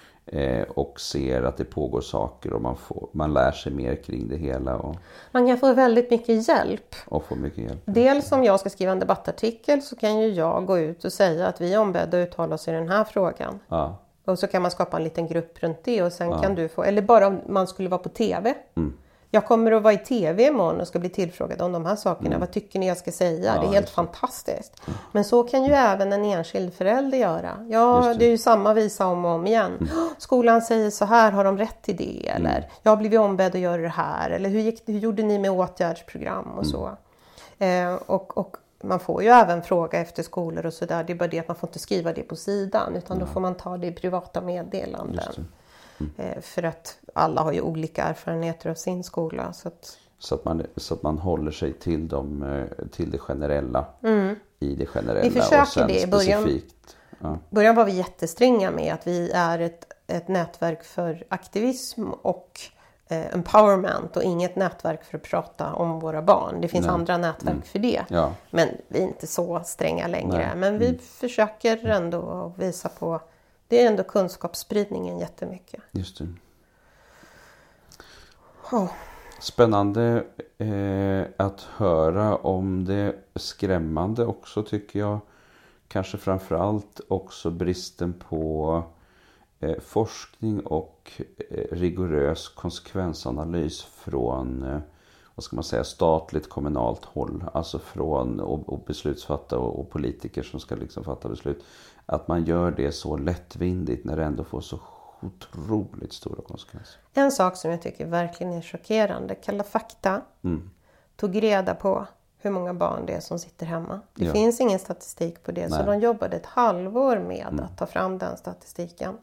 och ser att det pågår saker och man, får, man lär sig mer kring det hela. Och, man kan få väldigt mycket hjälp. Och få mycket hjälp. Dels om jag ska skriva en debattartikel så kan ju jag gå ut och säga att vi är ombedda att uttala oss i den här frågan. Ja. Och så kan man skapa en liten grupp runt det och sen ja. kan du få, eller bara om man skulle vara på TV. Mm. Jag kommer att vara i TV imorgon och ska bli tillfrågad om de här sakerna. Mm. Vad tycker ni jag ska säga? Ja, det är helt fantastiskt. Mm. Men så kan ju även en enskild förälder göra. Ja, det. det. är ju samma visa om och om igen. Mm. (gasps) Skolan säger så här, har de rätt till det? Mm. Eller jag har blivit ombedd att göra det här. Eller hur, gick, hur gjorde ni med åtgärdsprogram och så? Mm. Eh, och, och man får ju även fråga efter skolor och sådär. Det är bara det att man får inte skriva det på sidan utan då får man ta det i privata meddelanden. Mm. För att alla har ju olika erfarenheter av sin skola. Så att, så att, man, så att man håller sig till, dem, eh, till det generella mm. i det generella. Vi försöker och sen det i början. Ja. början var vi jättestränga med att vi är ett, ett nätverk för aktivism och eh, empowerment och inget nätverk för att prata om våra barn. Det finns Nej. andra nätverk mm. för det. Ja. Men vi är inte så stränga längre. Nej. Men vi mm. försöker ändå visa på det är ändå kunskapsspridningen jättemycket. Just det. Oh. Spännande eh, att höra om det. Skrämmande också tycker jag. Kanske framförallt också bristen på eh, forskning och eh, rigorös konsekvensanalys från eh, vad ska man säga, statligt kommunalt håll. Alltså från och, och beslutsfattare och, och, politiker som ska liksom fatta beslut. Att man gör det så lättvindigt när det ändå får så otroligt stora konsekvenser. En sak som jag tycker verkligen är chockerande. Kalla fakta mm. tog reda på hur många barn det är som sitter hemma. Det ja. finns ingen statistik på det. Nej. Så de jobbade ett halvår med mm. att ta fram den statistiken.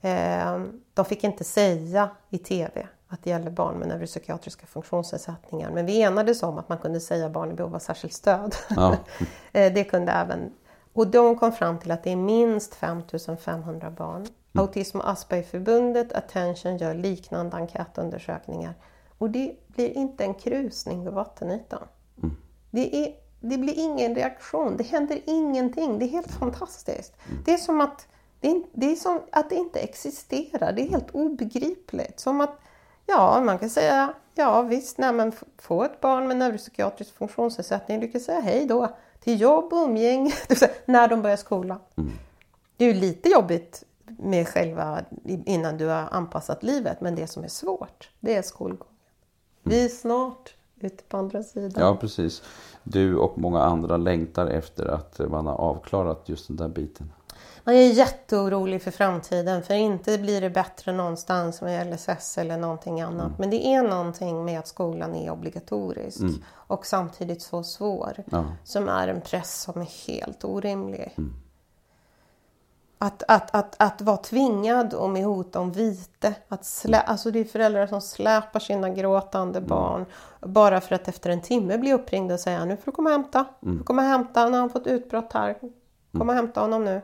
Eh, de fick inte säga i TV att det gäller barn med neuropsykiatriska funktionsnedsättningar. Men vi enades om att man kunde säga barn i behov av särskilt stöd. Ja. (laughs) Eh, det kunde även... Och de kom fram till att det är minst 5500 barn. Mm. Autism och Aspergerförbundet Attention gör liknande enkätundersökningar. Och det blir inte en krusning på vattenytan. Mm. Det, är, det blir ingen reaktion, det händer ingenting. Det är helt fantastiskt. Mm. Det är som att det, är, det är som att det inte existerar. Det är helt obegripligt. Som att Ja, man kan säga ja visst, nej, men få ett barn med neuropsykiatrisk funktionsnedsättning. Du kan säga hej då till jobb och umgänge (laughs) när de börjar skolan. Mm. Det är ju lite jobbigt med själva, innan du har anpassat livet. Men det som är svårt, det är skolgången. Vi är snart ute på andra sidan. Ja, precis. Du och många andra längtar efter att man har avklarat just den där biten. Man är jätteorolig för framtiden för inte blir det bättre någonstans med LSS eller någonting annat. Mm. Men det är någonting med att skolan är obligatorisk mm. och samtidigt så svår. Ja. Som är en press som är helt orimlig. Mm. Att, att, att, att vara tvingad och med hot om vite. Att slä, alltså det är föräldrar som släpar sina gråtande mm. barn bara för att efter en timme bli uppringda och säga nu får du komma och hämta. Du mm. får komma och hämta, när han fått utbrott här. Kom och mm. hämta honom nu.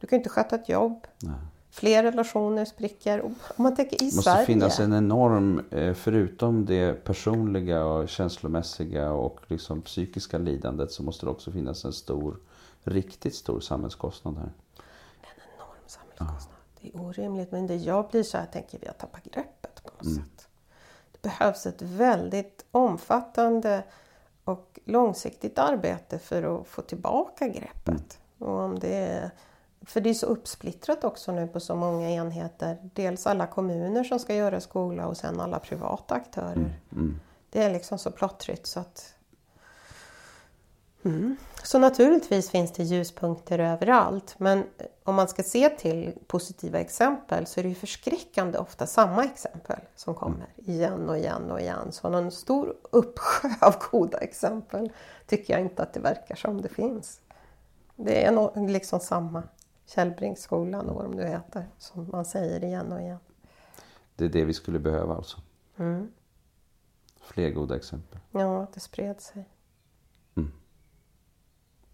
Du kan inte sköta ett jobb. Nej. Fler relationer spricker. Om man tänker i Det måste Sverige. finnas en enorm, eh, förutom det personliga och känslomässiga och liksom psykiska lidandet så måste det också finnas en stor, riktigt stor samhällskostnad här. Ja. Det är orimligt. Men det jag blir så här, tänker vi har tappat greppet på något mm. sätt. Det behövs ett väldigt omfattande och långsiktigt arbete för att få tillbaka greppet. Mm. Och om det är för det är så uppsplittrat också nu på så många enheter. Dels alla kommuner som ska göra skola och sen alla privata aktörer. Mm, mm. Det är liksom så plottrigt så att... Mm. Så naturligtvis finns det ljuspunkter överallt. Men om man ska se till positiva exempel så är det ju förskräckande ofta samma exempel som kommer mm. igen och igen och igen. Så någon stor uppsjö (laughs) av goda exempel tycker jag inte att det verkar som det finns. Det är nog liksom samma. Källbringsskolan och vad de nu heter. Som man säger igen och igen. Det är det vi skulle behöva alltså? Mm. Fler goda exempel? Ja, det spred sig.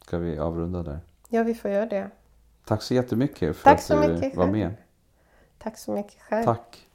Ska vi avrunda där? Ja, vi får göra det. Tack så jättemycket för Tack att du var med. Tack så mycket själv. Tack.